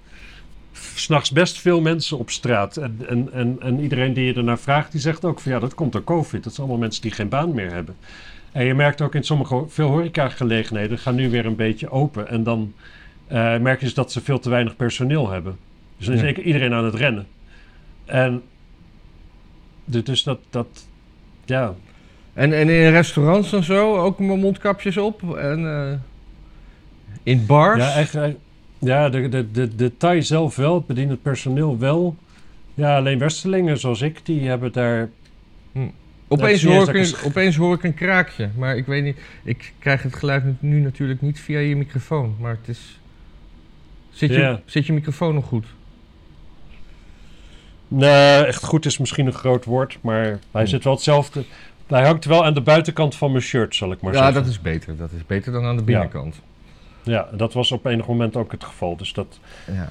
s'nachts best veel mensen op straat. En, en, en, en iedereen die je ernaar vraagt, die zegt ook van ja, dat komt door COVID. Dat zijn allemaal mensen die geen baan meer hebben. En je merkt ook in sommige, veel horecagelegenheden gaan nu weer een beetje open. En dan eh, merk je dus dat ze veel te weinig personeel hebben. Dus dan is Ja. zeker iedereen aan het rennen. En dus dat, dat ja, En, en in restaurants en zo ook mondkapjes op. En eh, in bars. Ja, eigenlijk, ja de, de, de, de Thai zelf wel, het bedienend personeel wel. Ja, alleen Westerlingen zoals ik, die hebben daar... Opeens hoor, ik een, opeens hoor ik een kraakje. Maar ik weet niet. Ik krijg het geluid nu- natuurlijk niet via je microfoon. Maar het is. Zit je, Ja. zit je microfoon nog goed? Nee, echt goed is misschien een groot woord, maar hij Hmm. zit wel hetzelfde. Hij hangt wel aan de buitenkant van mijn shirt, zal ik maar ja, zeggen. dat is beter. Dat is beter dan aan de Ja. binnenkant. Ja, dat was op enig moment ook het geval. Dus dat... Ja.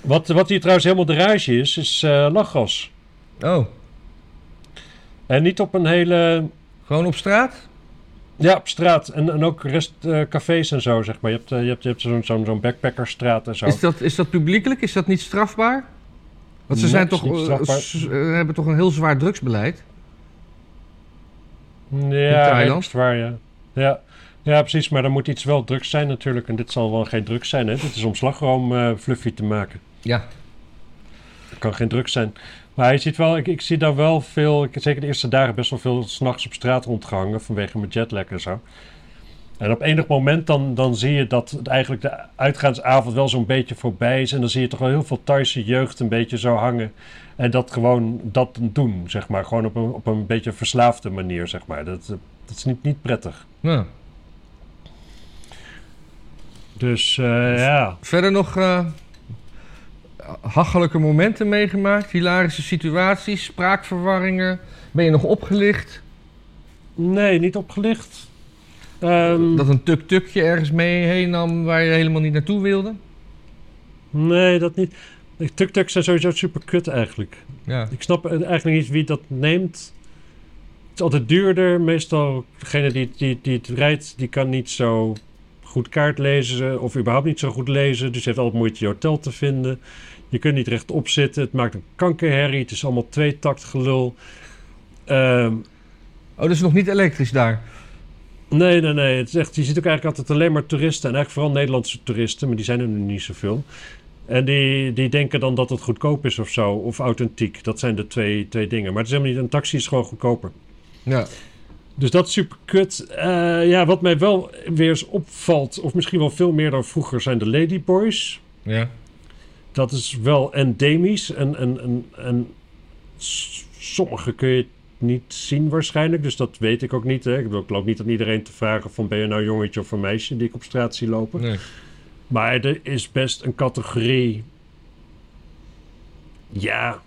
wat, wat hier trouwens helemaal de rage is, is eh lachgas. Oh, En niet op een hele... gewoon op straat? Ja, op straat. En, en ook rest, eh, cafés en zo, zeg maar. Je hebt, eh, je hebt, je hebt zo'n zo'n zo'n backpackerstraat en zo. Is dat, is dat publiekelijk? Is dat niet strafbaar? Want ze Nee, zijn toch, eh, eh, hebben toch een heel zwaar drugsbeleid? Ja, redelijk zwaar, ja. ja. Ja, precies. Maar dan moet iets wel drugs zijn natuurlijk. En dit zal wel geen drugs zijn, hè. Dit is om slagroom fluffy te maken. Ja. Het kan geen drugs zijn. Maar je ziet wel, ik, ik zie daar wel veel, ik, zeker de eerste dagen, best wel veel s'nachts op straat rondgehangen vanwege mijn jetlag en zo. En op enig moment dan, dan zie je dat het eigenlijk de uitgaansavond wel zo'n beetje voorbij is. En dan zie je toch wel heel veel Thaise jeugd een beetje zo hangen. En dat gewoon dat doen, zeg maar. Gewoon op een, op een beetje verslaafde manier, zeg maar. Dat, dat is niet, niet prettig. Nou, Dus eh, ja. verder nog eh hachelijke momenten meegemaakt? Hilarische situaties? Spraakverwarringen? Ben je nog opgelicht? Nee, niet opgelicht. Ehm, Dat een tuk-tukje ergens mee heen nam waar je helemaal niet naartoe wilde? Nee, dat niet. Tuk-tuks zijn sowieso super kut eigenlijk. Ja. Ik snap eigenlijk niet wie dat neemt. Het is altijd duurder. Meestal degene die, die, die het rijdt, die kan niet zo goed kaart lezen. Of überhaupt niet zo goed lezen. Dus je heeft altijd moeite je hotel te vinden. Je kunt niet rechtop zitten. Het maakt een kankerherrie. Het is allemaal tweetakt gelul. Ehm, Oh, dat is nog niet elektrisch daar? nee, nee, nee. Het is echt, je ziet ook eigenlijk altijd alleen maar toeristen. En eigenlijk vooral Nederlandse toeristen. Maar die zijn er nu niet zoveel. En die, die denken dan dat het goedkoop is of zo. Of authentiek. Dat zijn de twee, twee dingen. Maar het is helemaal niet. Een taxi is gewoon goedkoper. Ja. Dus dat is super kut. Eh, ja, wat mij wel weer eens opvalt, of misschien wel veel meer dan vroeger, zijn de Ladyboys. Ja. Dat is wel endemisch. En, en, en, en sommige kun je niet zien waarschijnlijk. Dus dat weet ik ook niet. Hè. Ik bedoel, ik loop niet aan iedereen te vragen van ben je nou een jongetje of een meisje die ik op straat zie lopen. Nee. Maar er is best een categorie. Ja.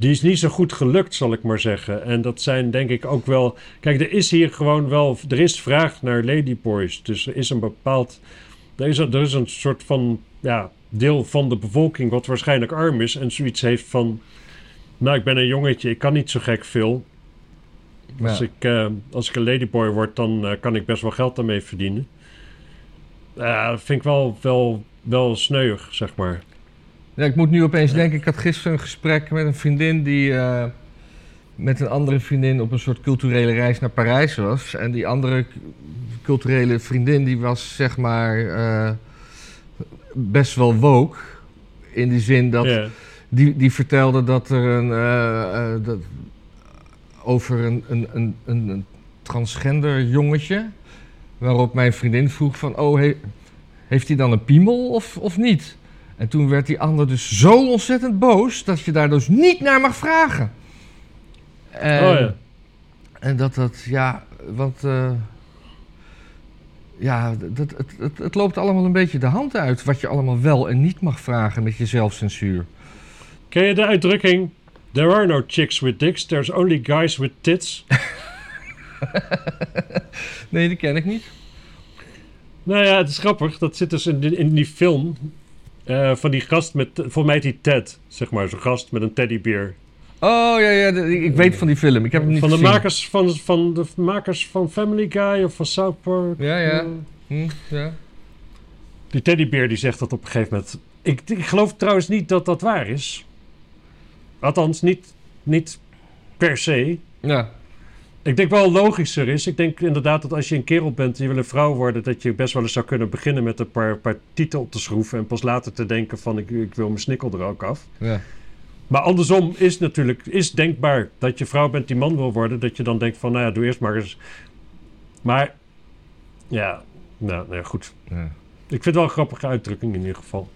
die is niet zo goed gelukt, zal ik maar zeggen. En dat zijn denk ik ook wel. Kijk, er is hier gewoon wel. Er is vraag naar ladyboys. Dus er is een bepaald. Er is een, er is een soort van. Ja, deel van de bevolking wat waarschijnlijk arm is. En zoiets heeft van. Nou, ik ben een jongetje, ik kan niet zo gek veel. Als, Ja. ik, eh, als ik een ladyboy word, dan eh, kan ik best wel geld daarmee verdienen. Dat vind ik wel, wel, wel sneuig, zeg maar. Ja, ik moet nu opeens denken, ik had gisteren een gesprek met een vriendin die met een andere vriendin op een soort culturele reis naar Parijs was. En die andere culturele vriendin die was zeg maar eh, best wel woke. In die zin dat die, die vertelde dat er een eh, eh, dat, over een, een, een, een, een transgender jongetje. Waarop mijn vriendin vroeg van, oh, he- heeft hij dan een piemel of, of niet? En toen werd die ander dus zo ontzettend boos dat je daar dus niet naar mag vragen. En, Oh ja. en dat dat, ja, want eh, ja, dat, het, het, het loopt allemaal een beetje de hand uit wat je allemaal wel en niet mag vragen met je zelfcensuur. Ken je de uitdrukking... There are no chicks with dicks, there's only guys with tits? Nee, die ken ik niet. nou ja, het is grappig. Dat zit dus in die, in die film... eh, van die gast met... Volgens mij die Ted, zeg maar. Zo'n gast met een teddybeer. Oh ja, ja, ik weet van die film. Ik heb hem niet Van de, gezien. makers van, van de makers van Family Guy of van South Park. Ja, ja. Eh, Hm, ja. Die teddybeer die zegt dat op een gegeven moment... Ik, ik geloof trouwens niet dat dat waar is. Althans, niet, niet per se. ja. Ik denk wel logischer is. Ik denk inderdaad dat als je een kerel bent en je wil een vrouw worden... dat je best wel eens zou kunnen beginnen met een paar, paar titel op te schroeven... en pas later te denken van ik, ik wil mijn snikkel er ook af. ja. Maar andersom is natuurlijk is denkbaar dat je vrouw bent die man wil worden... dat je dan denkt van nou ja, doe eerst maar eens. Maar ja, nou, nou ja, goed. ja. Ik vind het wel een grappige uitdrukking in ieder geval.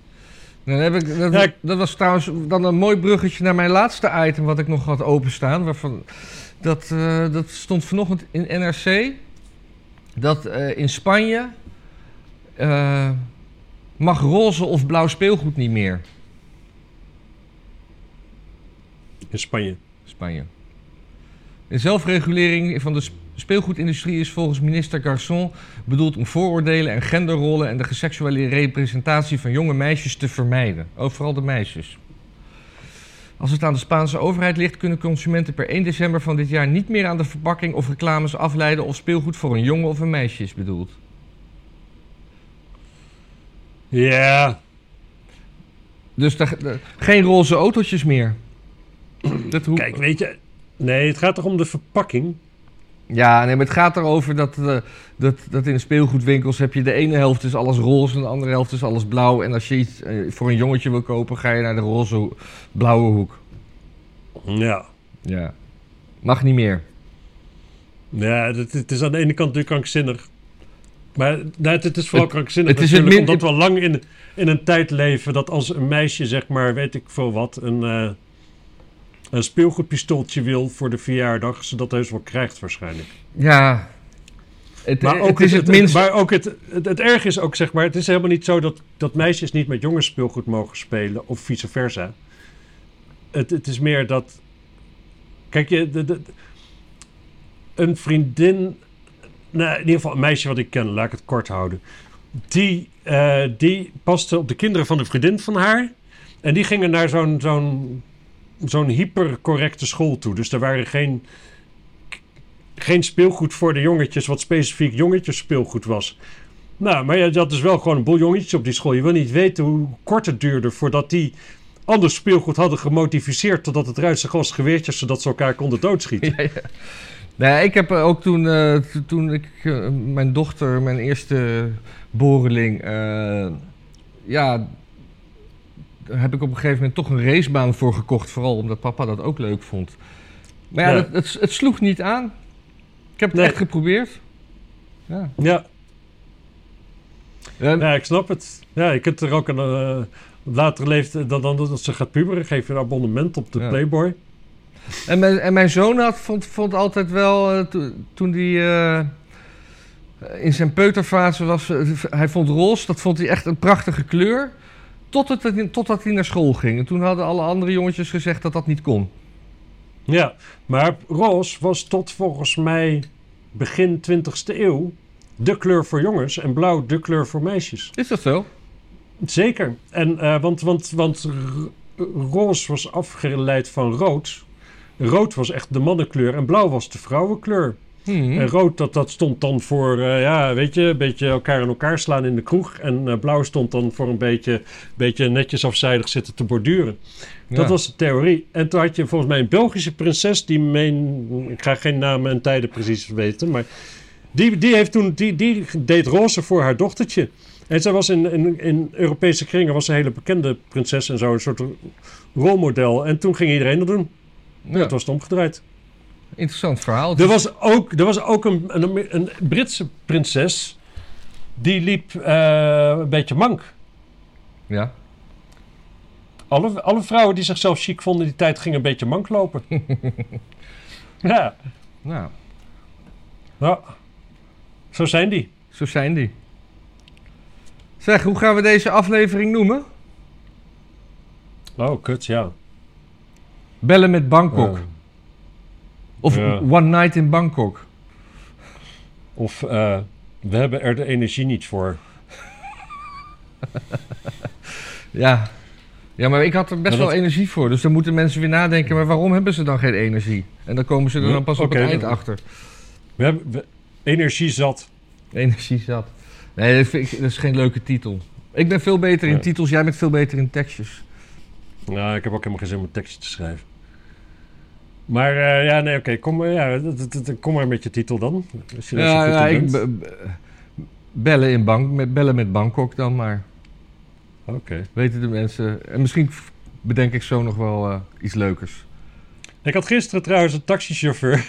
Dan heb ik, dat, Ja, ik- dat was trouwens dan een mooi bruggetje naar mijn laatste item wat ik nog had openstaan. Waarvan, dat, eh, dat stond vanochtend in NRC. Dat eh, in Spanje eh, mag roze of blauw speelgoed niet meer. In Spanje. Spanje. De zelfregulering van de sp- speelgoedindustrie is volgens minister Garçon bedoeld om vooroordelen en genderrollen en de geseksuele representatie van jonge meisjes te vermijden. Ook vooral de meisjes. Als het aan de Spaanse overheid ligt, kunnen consumenten per 1 december van dit jaar niet meer aan de verpakking of reclames afleiden of speelgoed voor een jongen of een meisje is bedoeld. Ja, Dus geen roze autootjes meer. Dat hoe- kijk, weet je... Nee, het gaat toch om de verpakking? Ja, nee, maar het gaat erover dat, eh, dat, dat in de speelgoedwinkels heb je de ene helft is alles roze en de andere helft is alles blauw. En als je iets eh, voor een jongetje wil kopen, ga je naar de roze ho- blauwe hoek. Ja. Ja. Mag niet meer. Ja, het, het is aan de ene kant natuurlijk krankzinnig. Maar nou, het, is vooral krankzinnig het is natuurlijk, min- omdat we lang in, in een tijd leven... dat als een meisje, zeg maar, weet ik veel wat... een, eh, een speelgoedpistooltje wil voor de verjaardag... ze dat heus wel krijgt waarschijnlijk. Ja. Het, Maar het ook is het, minst. Maar ook het, het, het erg is ook, zeg maar... het is helemaal niet zo dat, dat meisjes niet met jongens speelgoed mogen spelen... of vice versa. Het, het is meer dat... Kijk, je, de, de, een vriendin... Nou, in ieder geval een meisje wat ik ken, laat ik het kort houden. Die, eh, die paste op de kinderen van een vriendin van haar. En die gingen naar zo'n zo'n zo'n hypercorrecte school toe. Dus er waren geen, geen speelgoed voor de jongetjes... wat specifiek jongetjes speelgoed was. Nou, maar je had dus wel gewoon een boel jongetjes op die school. Je wil niet weten hoe kort het duurde voordat die ander speelgoed hadden gemodificeerd... totdat het eruit zag geweertjes... zodat ze elkaar konden doodschieten. Ja, ja. Nee, ik heb eh, ook toen, eh, toen ik eh, mijn dochter, mijn eerste boreling, ja, daar heb ik op een gegeven moment toch een racebaan voor gekocht. Vooral omdat papa dat ook leuk vond. Maar ja. Het, het, het sloeg niet aan. Ik heb het Nee. echt geprobeerd. Ja. Ja, En- ja, ik snap het. Ja, je kunt er ook een eh, latere leeftijd... Dan, dan dat ze gaat puberen, geef je een abonnement op de Ja. Playboy. En mijn, en mijn zoon had, vond, vond altijd wel, eh, to- toen hij eh, in zijn peuterfase was, hij vond roze, dat vond hij echt een prachtige kleur. Tot het, totdat hij naar school ging. En toen hadden alle andere jongetjes gezegd dat dat niet kon. Ja, maar roze was tot volgens mij begin 20e eeuw de kleur voor jongens en blauw de kleur voor meisjes. Is dat zo? Zeker. En, eh, want, want, want roze was afgeleid van rood. Rood was echt de mannenkleur en blauw was de vrouwenkleur. Hmm. En rood, dat, dat stond dan voor, eh, ja, weet je, een beetje elkaar in elkaar slaan in de kroeg. En eh, blauw stond dan voor een beetje, beetje netjes afzijdig zitten te borduren. Dat was de theorie. En toen had je volgens mij een Belgische prinses, die meen, ik ga geen namen en tijden precies weten, maar die, die, heeft toen, die, die deed roze voor haar dochtertje. En zij was in, in, in Europese kringen was een hele bekende prinses en zo, een soort rolmodel. En toen ging iedereen dat doen. Ja, Het was het omgedraaid. Interessant verhaal. Er was ook, er was ook een, een, een Britse prinses. Die liep eh, een beetje mank. Ja. Alle, alle vrouwen die zichzelf chic vonden in die tijd gingen een beetje mank lopen. ja, Nou, ja, zo zijn die. zo zijn die. Zeg, hoe gaan we deze aflevering noemen? Oh, kut, ja. Bellen met Bangkok. Eh, of ja. One Night in Bangkok. of eh, we hebben er de energie niet voor. Ja. Ja, maar ik had er best wel energie voor. Dus dan moeten mensen weer nadenken, maar waarom hebben ze dan geen energie? En dan komen ze er dan pas op het eind dan- achter. We hebben we- energie zat. Energie zat. Nee, dat, vind ik, dat is geen leuke titel. Ik ben veel beter in Ja. titels, jij bent veel beter in tekstjes. Nou, ik heb ook helemaal geen zin om een tekstje te schrijven. Maar eh, ja, nee, oké. kom, maar, ja, kom maar met je titel dan. Als je, Ja, ja ik bellen, in Bang, met, bellen met Bangkok dan maar. Oké. Weten de mensen. En misschien bedenk ik zo nog wel eh, iets leukers. Ik had gisteren trouwens een taxichauffeur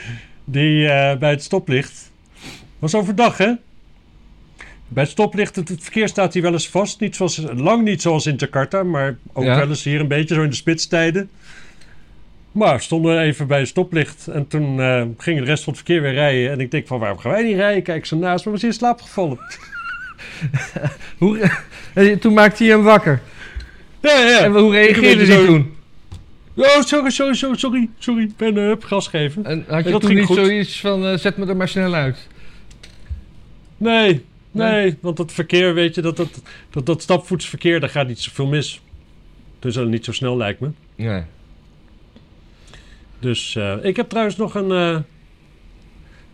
die eh, bij het stoplicht. Was overdag, hè? Bij het stoplicht, het, het verkeer staat hier wel eens vast. Niet zoals, lang niet zoals in Jakarta, maar ook Ja. wel eens hier een beetje zo in de spitstijden. Maar we stonden even bij het stoplicht en toen eh, ging de rest van het verkeer weer rijden. En ik denk van, waarom gaan wij niet rijden? Kijk zo naast me, was hij in slaap gevallen. Hoe, en toen maakte hij hem wakker. Ja, ja. En hoe reageerde een hij toen? Oh, sorry, sorry, sorry, sorry, sorry. Ik ben eh, op gas geven. En had je dat toen niet goed. zoiets van, eh, zet me er maar snel uit? Nee, nee, Nee? want het verkeer, weet je, dat, dat, dat, dat stapvoetsverkeer, daar gaat niet zoveel mis. Dus dat niet zo snel lijkt me. Nee. Dus eh, ik heb trouwens nog een. eh,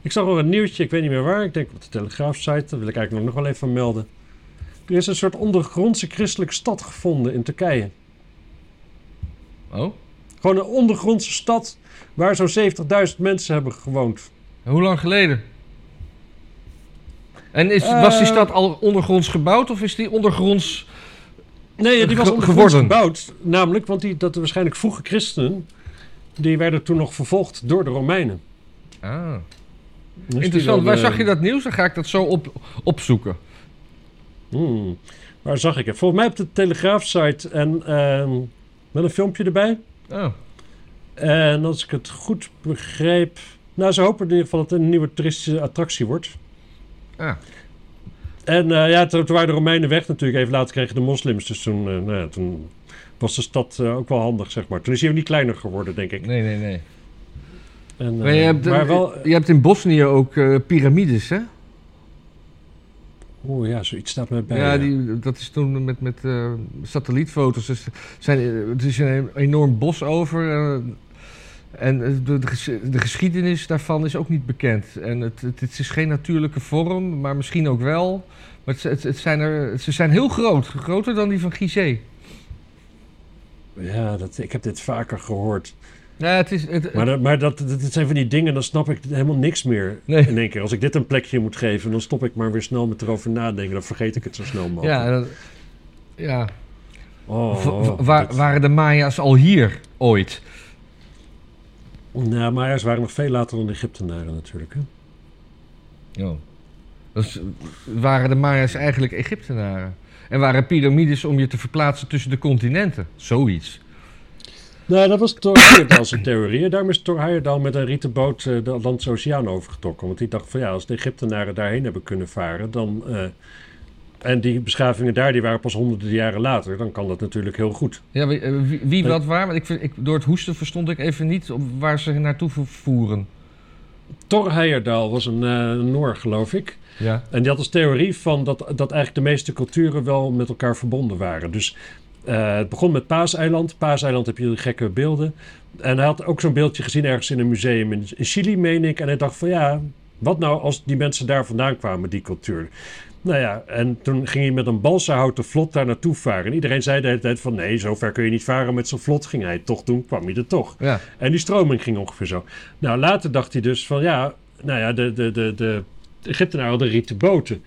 ik zag nog een nieuwtje, ik weet niet meer waar. Ik denk op de Telegraaf-site, daar wil ik eigenlijk nog wel even van melden. Er is een soort ondergrondse christelijke stad gevonden in Turkije. Oh? Gewoon een ondergrondse stad waar zo'n 70.000 mensen hebben gewoond. Hoe lang geleden? En is, was die Eh, stad al ondergronds gebouwd of is die ondergronds... Nee, die was ondergronds gebouwd. Namelijk, want die, dat er waarschijnlijk vroege christenen... die werden toen nog vervolgd door de Romeinen. Ah, Dus interessant. Waar zag je dat nieuws? Dan ga ik dat zo op, opzoeken. Hmm, waar zag ik het? Volgens mij op de Telegraaf-site en ehm, met een filmpje erbij. Oh, En als ik het goed begreep... Nou, ze hopen in ieder geval dat het een nieuwe toeristische attractie wordt. ah. En eh, ja, toen, toen waren de Romeinen weg natuurlijk. Even later kregen de moslims. Dus toen, eh, nou ja, toen was de stad eh, ook wel handig, zeg maar. Toen is hij ook niet kleiner geworden, denk ik. Nee, nee, nee. En, Maar je eh, hebt, maar wel... je hebt in Bosnië ook eh, piramides, hè? Oeh ja, zoiets staat mij bij. ja, die, dat is toen met, met eh, satellietfoto's. Dus zijn, eh, het is een enorm bos over. eh, en eh, de, de, ges- de geschiedenis daarvan is ook niet bekend. En het, het, het is geen natuurlijke vorm, maar misschien ook wel. Maar het, het, het zijn er, ze zijn heel groot. Groter dan die van Gizeh. Ja, dat, ik heb dit vaker gehoord. Ja, het is... Het, Maar, dat, maar dat, zijn van die dingen, dan snap ik helemaal niks meer. Nee. In één keer. Als ik dit een plekje moet geven, dan stop ik maar weer snel met erover nadenken. Dan vergeet ik het zo snel mogelijk. ja, dat- ja. Oh, oh, waar, waren de Maya's al hier ooit? Nou, Maya's waren nog veel later dan de Egyptenaren natuurlijk. Hè? Oh. Dus waren de Maya's eigenlijk Egyptenaren? En waren piramides om je te verplaatsen tussen de continenten? Zoiets. Nou, dat was Thor Heyerdahl's theorie. Daarom is Thor Heyerdahl met een rieten boot eh, de Atlantische Oceaan overgetrokken. Want die dacht van ja, als de Egyptenaren daarheen hebben kunnen varen, dan, eh, En die beschavingen daar, die waren pas honderden jaren later. Dan kan dat natuurlijk heel goed. Ja, wie, eh, wie, wie wat waar? Want ik, vind- ik, door het hoesten verstond ik even niet op waar ze naartoe voeren. Thor Heyerdahl was een eh Noor, geloof ik. Ja. En die had als theorie van dat, dat eigenlijk de meeste culturen wel met elkaar verbonden waren. Dus eh, het begon met Paaseiland. Paaseiland heb je die gekke beelden. En hij had ook zo'n beeldje gezien ergens in een museum in, in Chili, meen ik. En hij dacht van ja, wat nou als die mensen daar vandaan kwamen, die cultuur? Nou ja, en toen ging hij met een balsahouten vlot daar naartoe varen. En iedereen zei de hele tijd van nee, zo ver kun je niet varen met zo'n vlot. Ging hij het toch doen, kwam hij er toch. Ja. En die stroming ging ongeveer zo. Nou, later dacht hij dus van ja, nou ja, de, de, de, de Egyptenaren hadden rieten boten.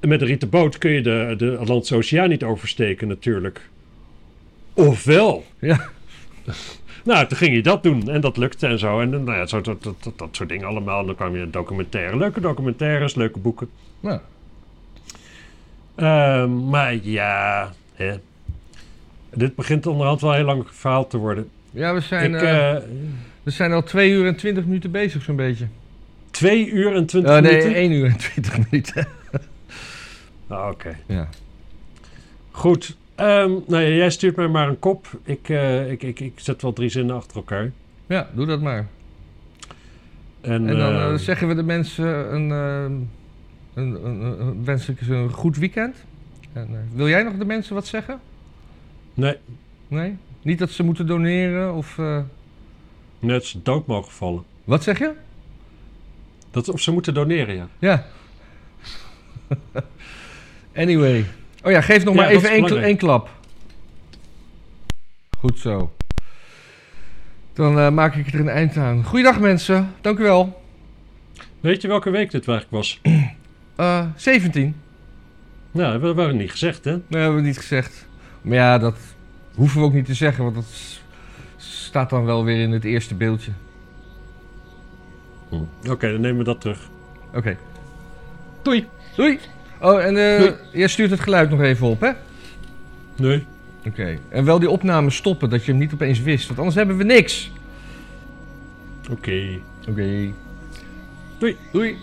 En met een rieten boot kun je de, de Atlantische Oceaan niet oversteken natuurlijk. Ofwel. Ja. Nou, toen ging hij dat doen en dat lukte en zo. En nou ja, zo, dat, dat, dat, dat soort dingen allemaal. En dan kwam je documentaire. Leuke documentaires, leuke boeken. Nou, Ehm, maar ja, hè. dit begint onderhand wel een heel lang verhaal te worden. ja, we zijn, Ik, eh, eh, we zijn al 2 uur en 20 minuten bezig, zo'n beetje. twee uur en twintig Oh, nee, minuten. 1 uur en 20 minuten. Ah, Oké. Ja. Goed. Ehm, nou ja, jij stuurt mij maar een kop. Ik, ik, ik, ik zet wel drie zinnen achter elkaar. ja, doe dat maar. En, En dan eh, eh, zeggen we de mensen een, een, een, een- wens ik ze een goed weekend. En, eh, wil jij nog de mensen wat zeggen? Nee, Nee? Niet dat ze moeten doneren of... eh, net ze dood mogen vallen. Wat zeg je? Dat, of ze moeten doneren, ja. Ja. anyway. Oh ja, geef nog Ja, maar dat even één, één klap. Goed zo. Dan eh, maak ik er een eind aan. Goeiedag mensen. Dank u wel. Weet je welke week dit eigenlijk was? Eh 17. Nou, dat hebben we niet gezegd, hè? Nee, hebben we niet gezegd. Maar ja, dat hoeven we ook niet te zeggen, want dat staat dan wel weer in het eerste beeldje. Oké, dan nemen we dat terug. Oké. Doei. Doei. Oh, en eh Doei. jij stuurt het geluid nog even op, hè? Nee. Oké. En wel die opname stoppen, dat je hem niet opeens wist, want anders hebben we niks. Oké. Oké. Doei. Doei.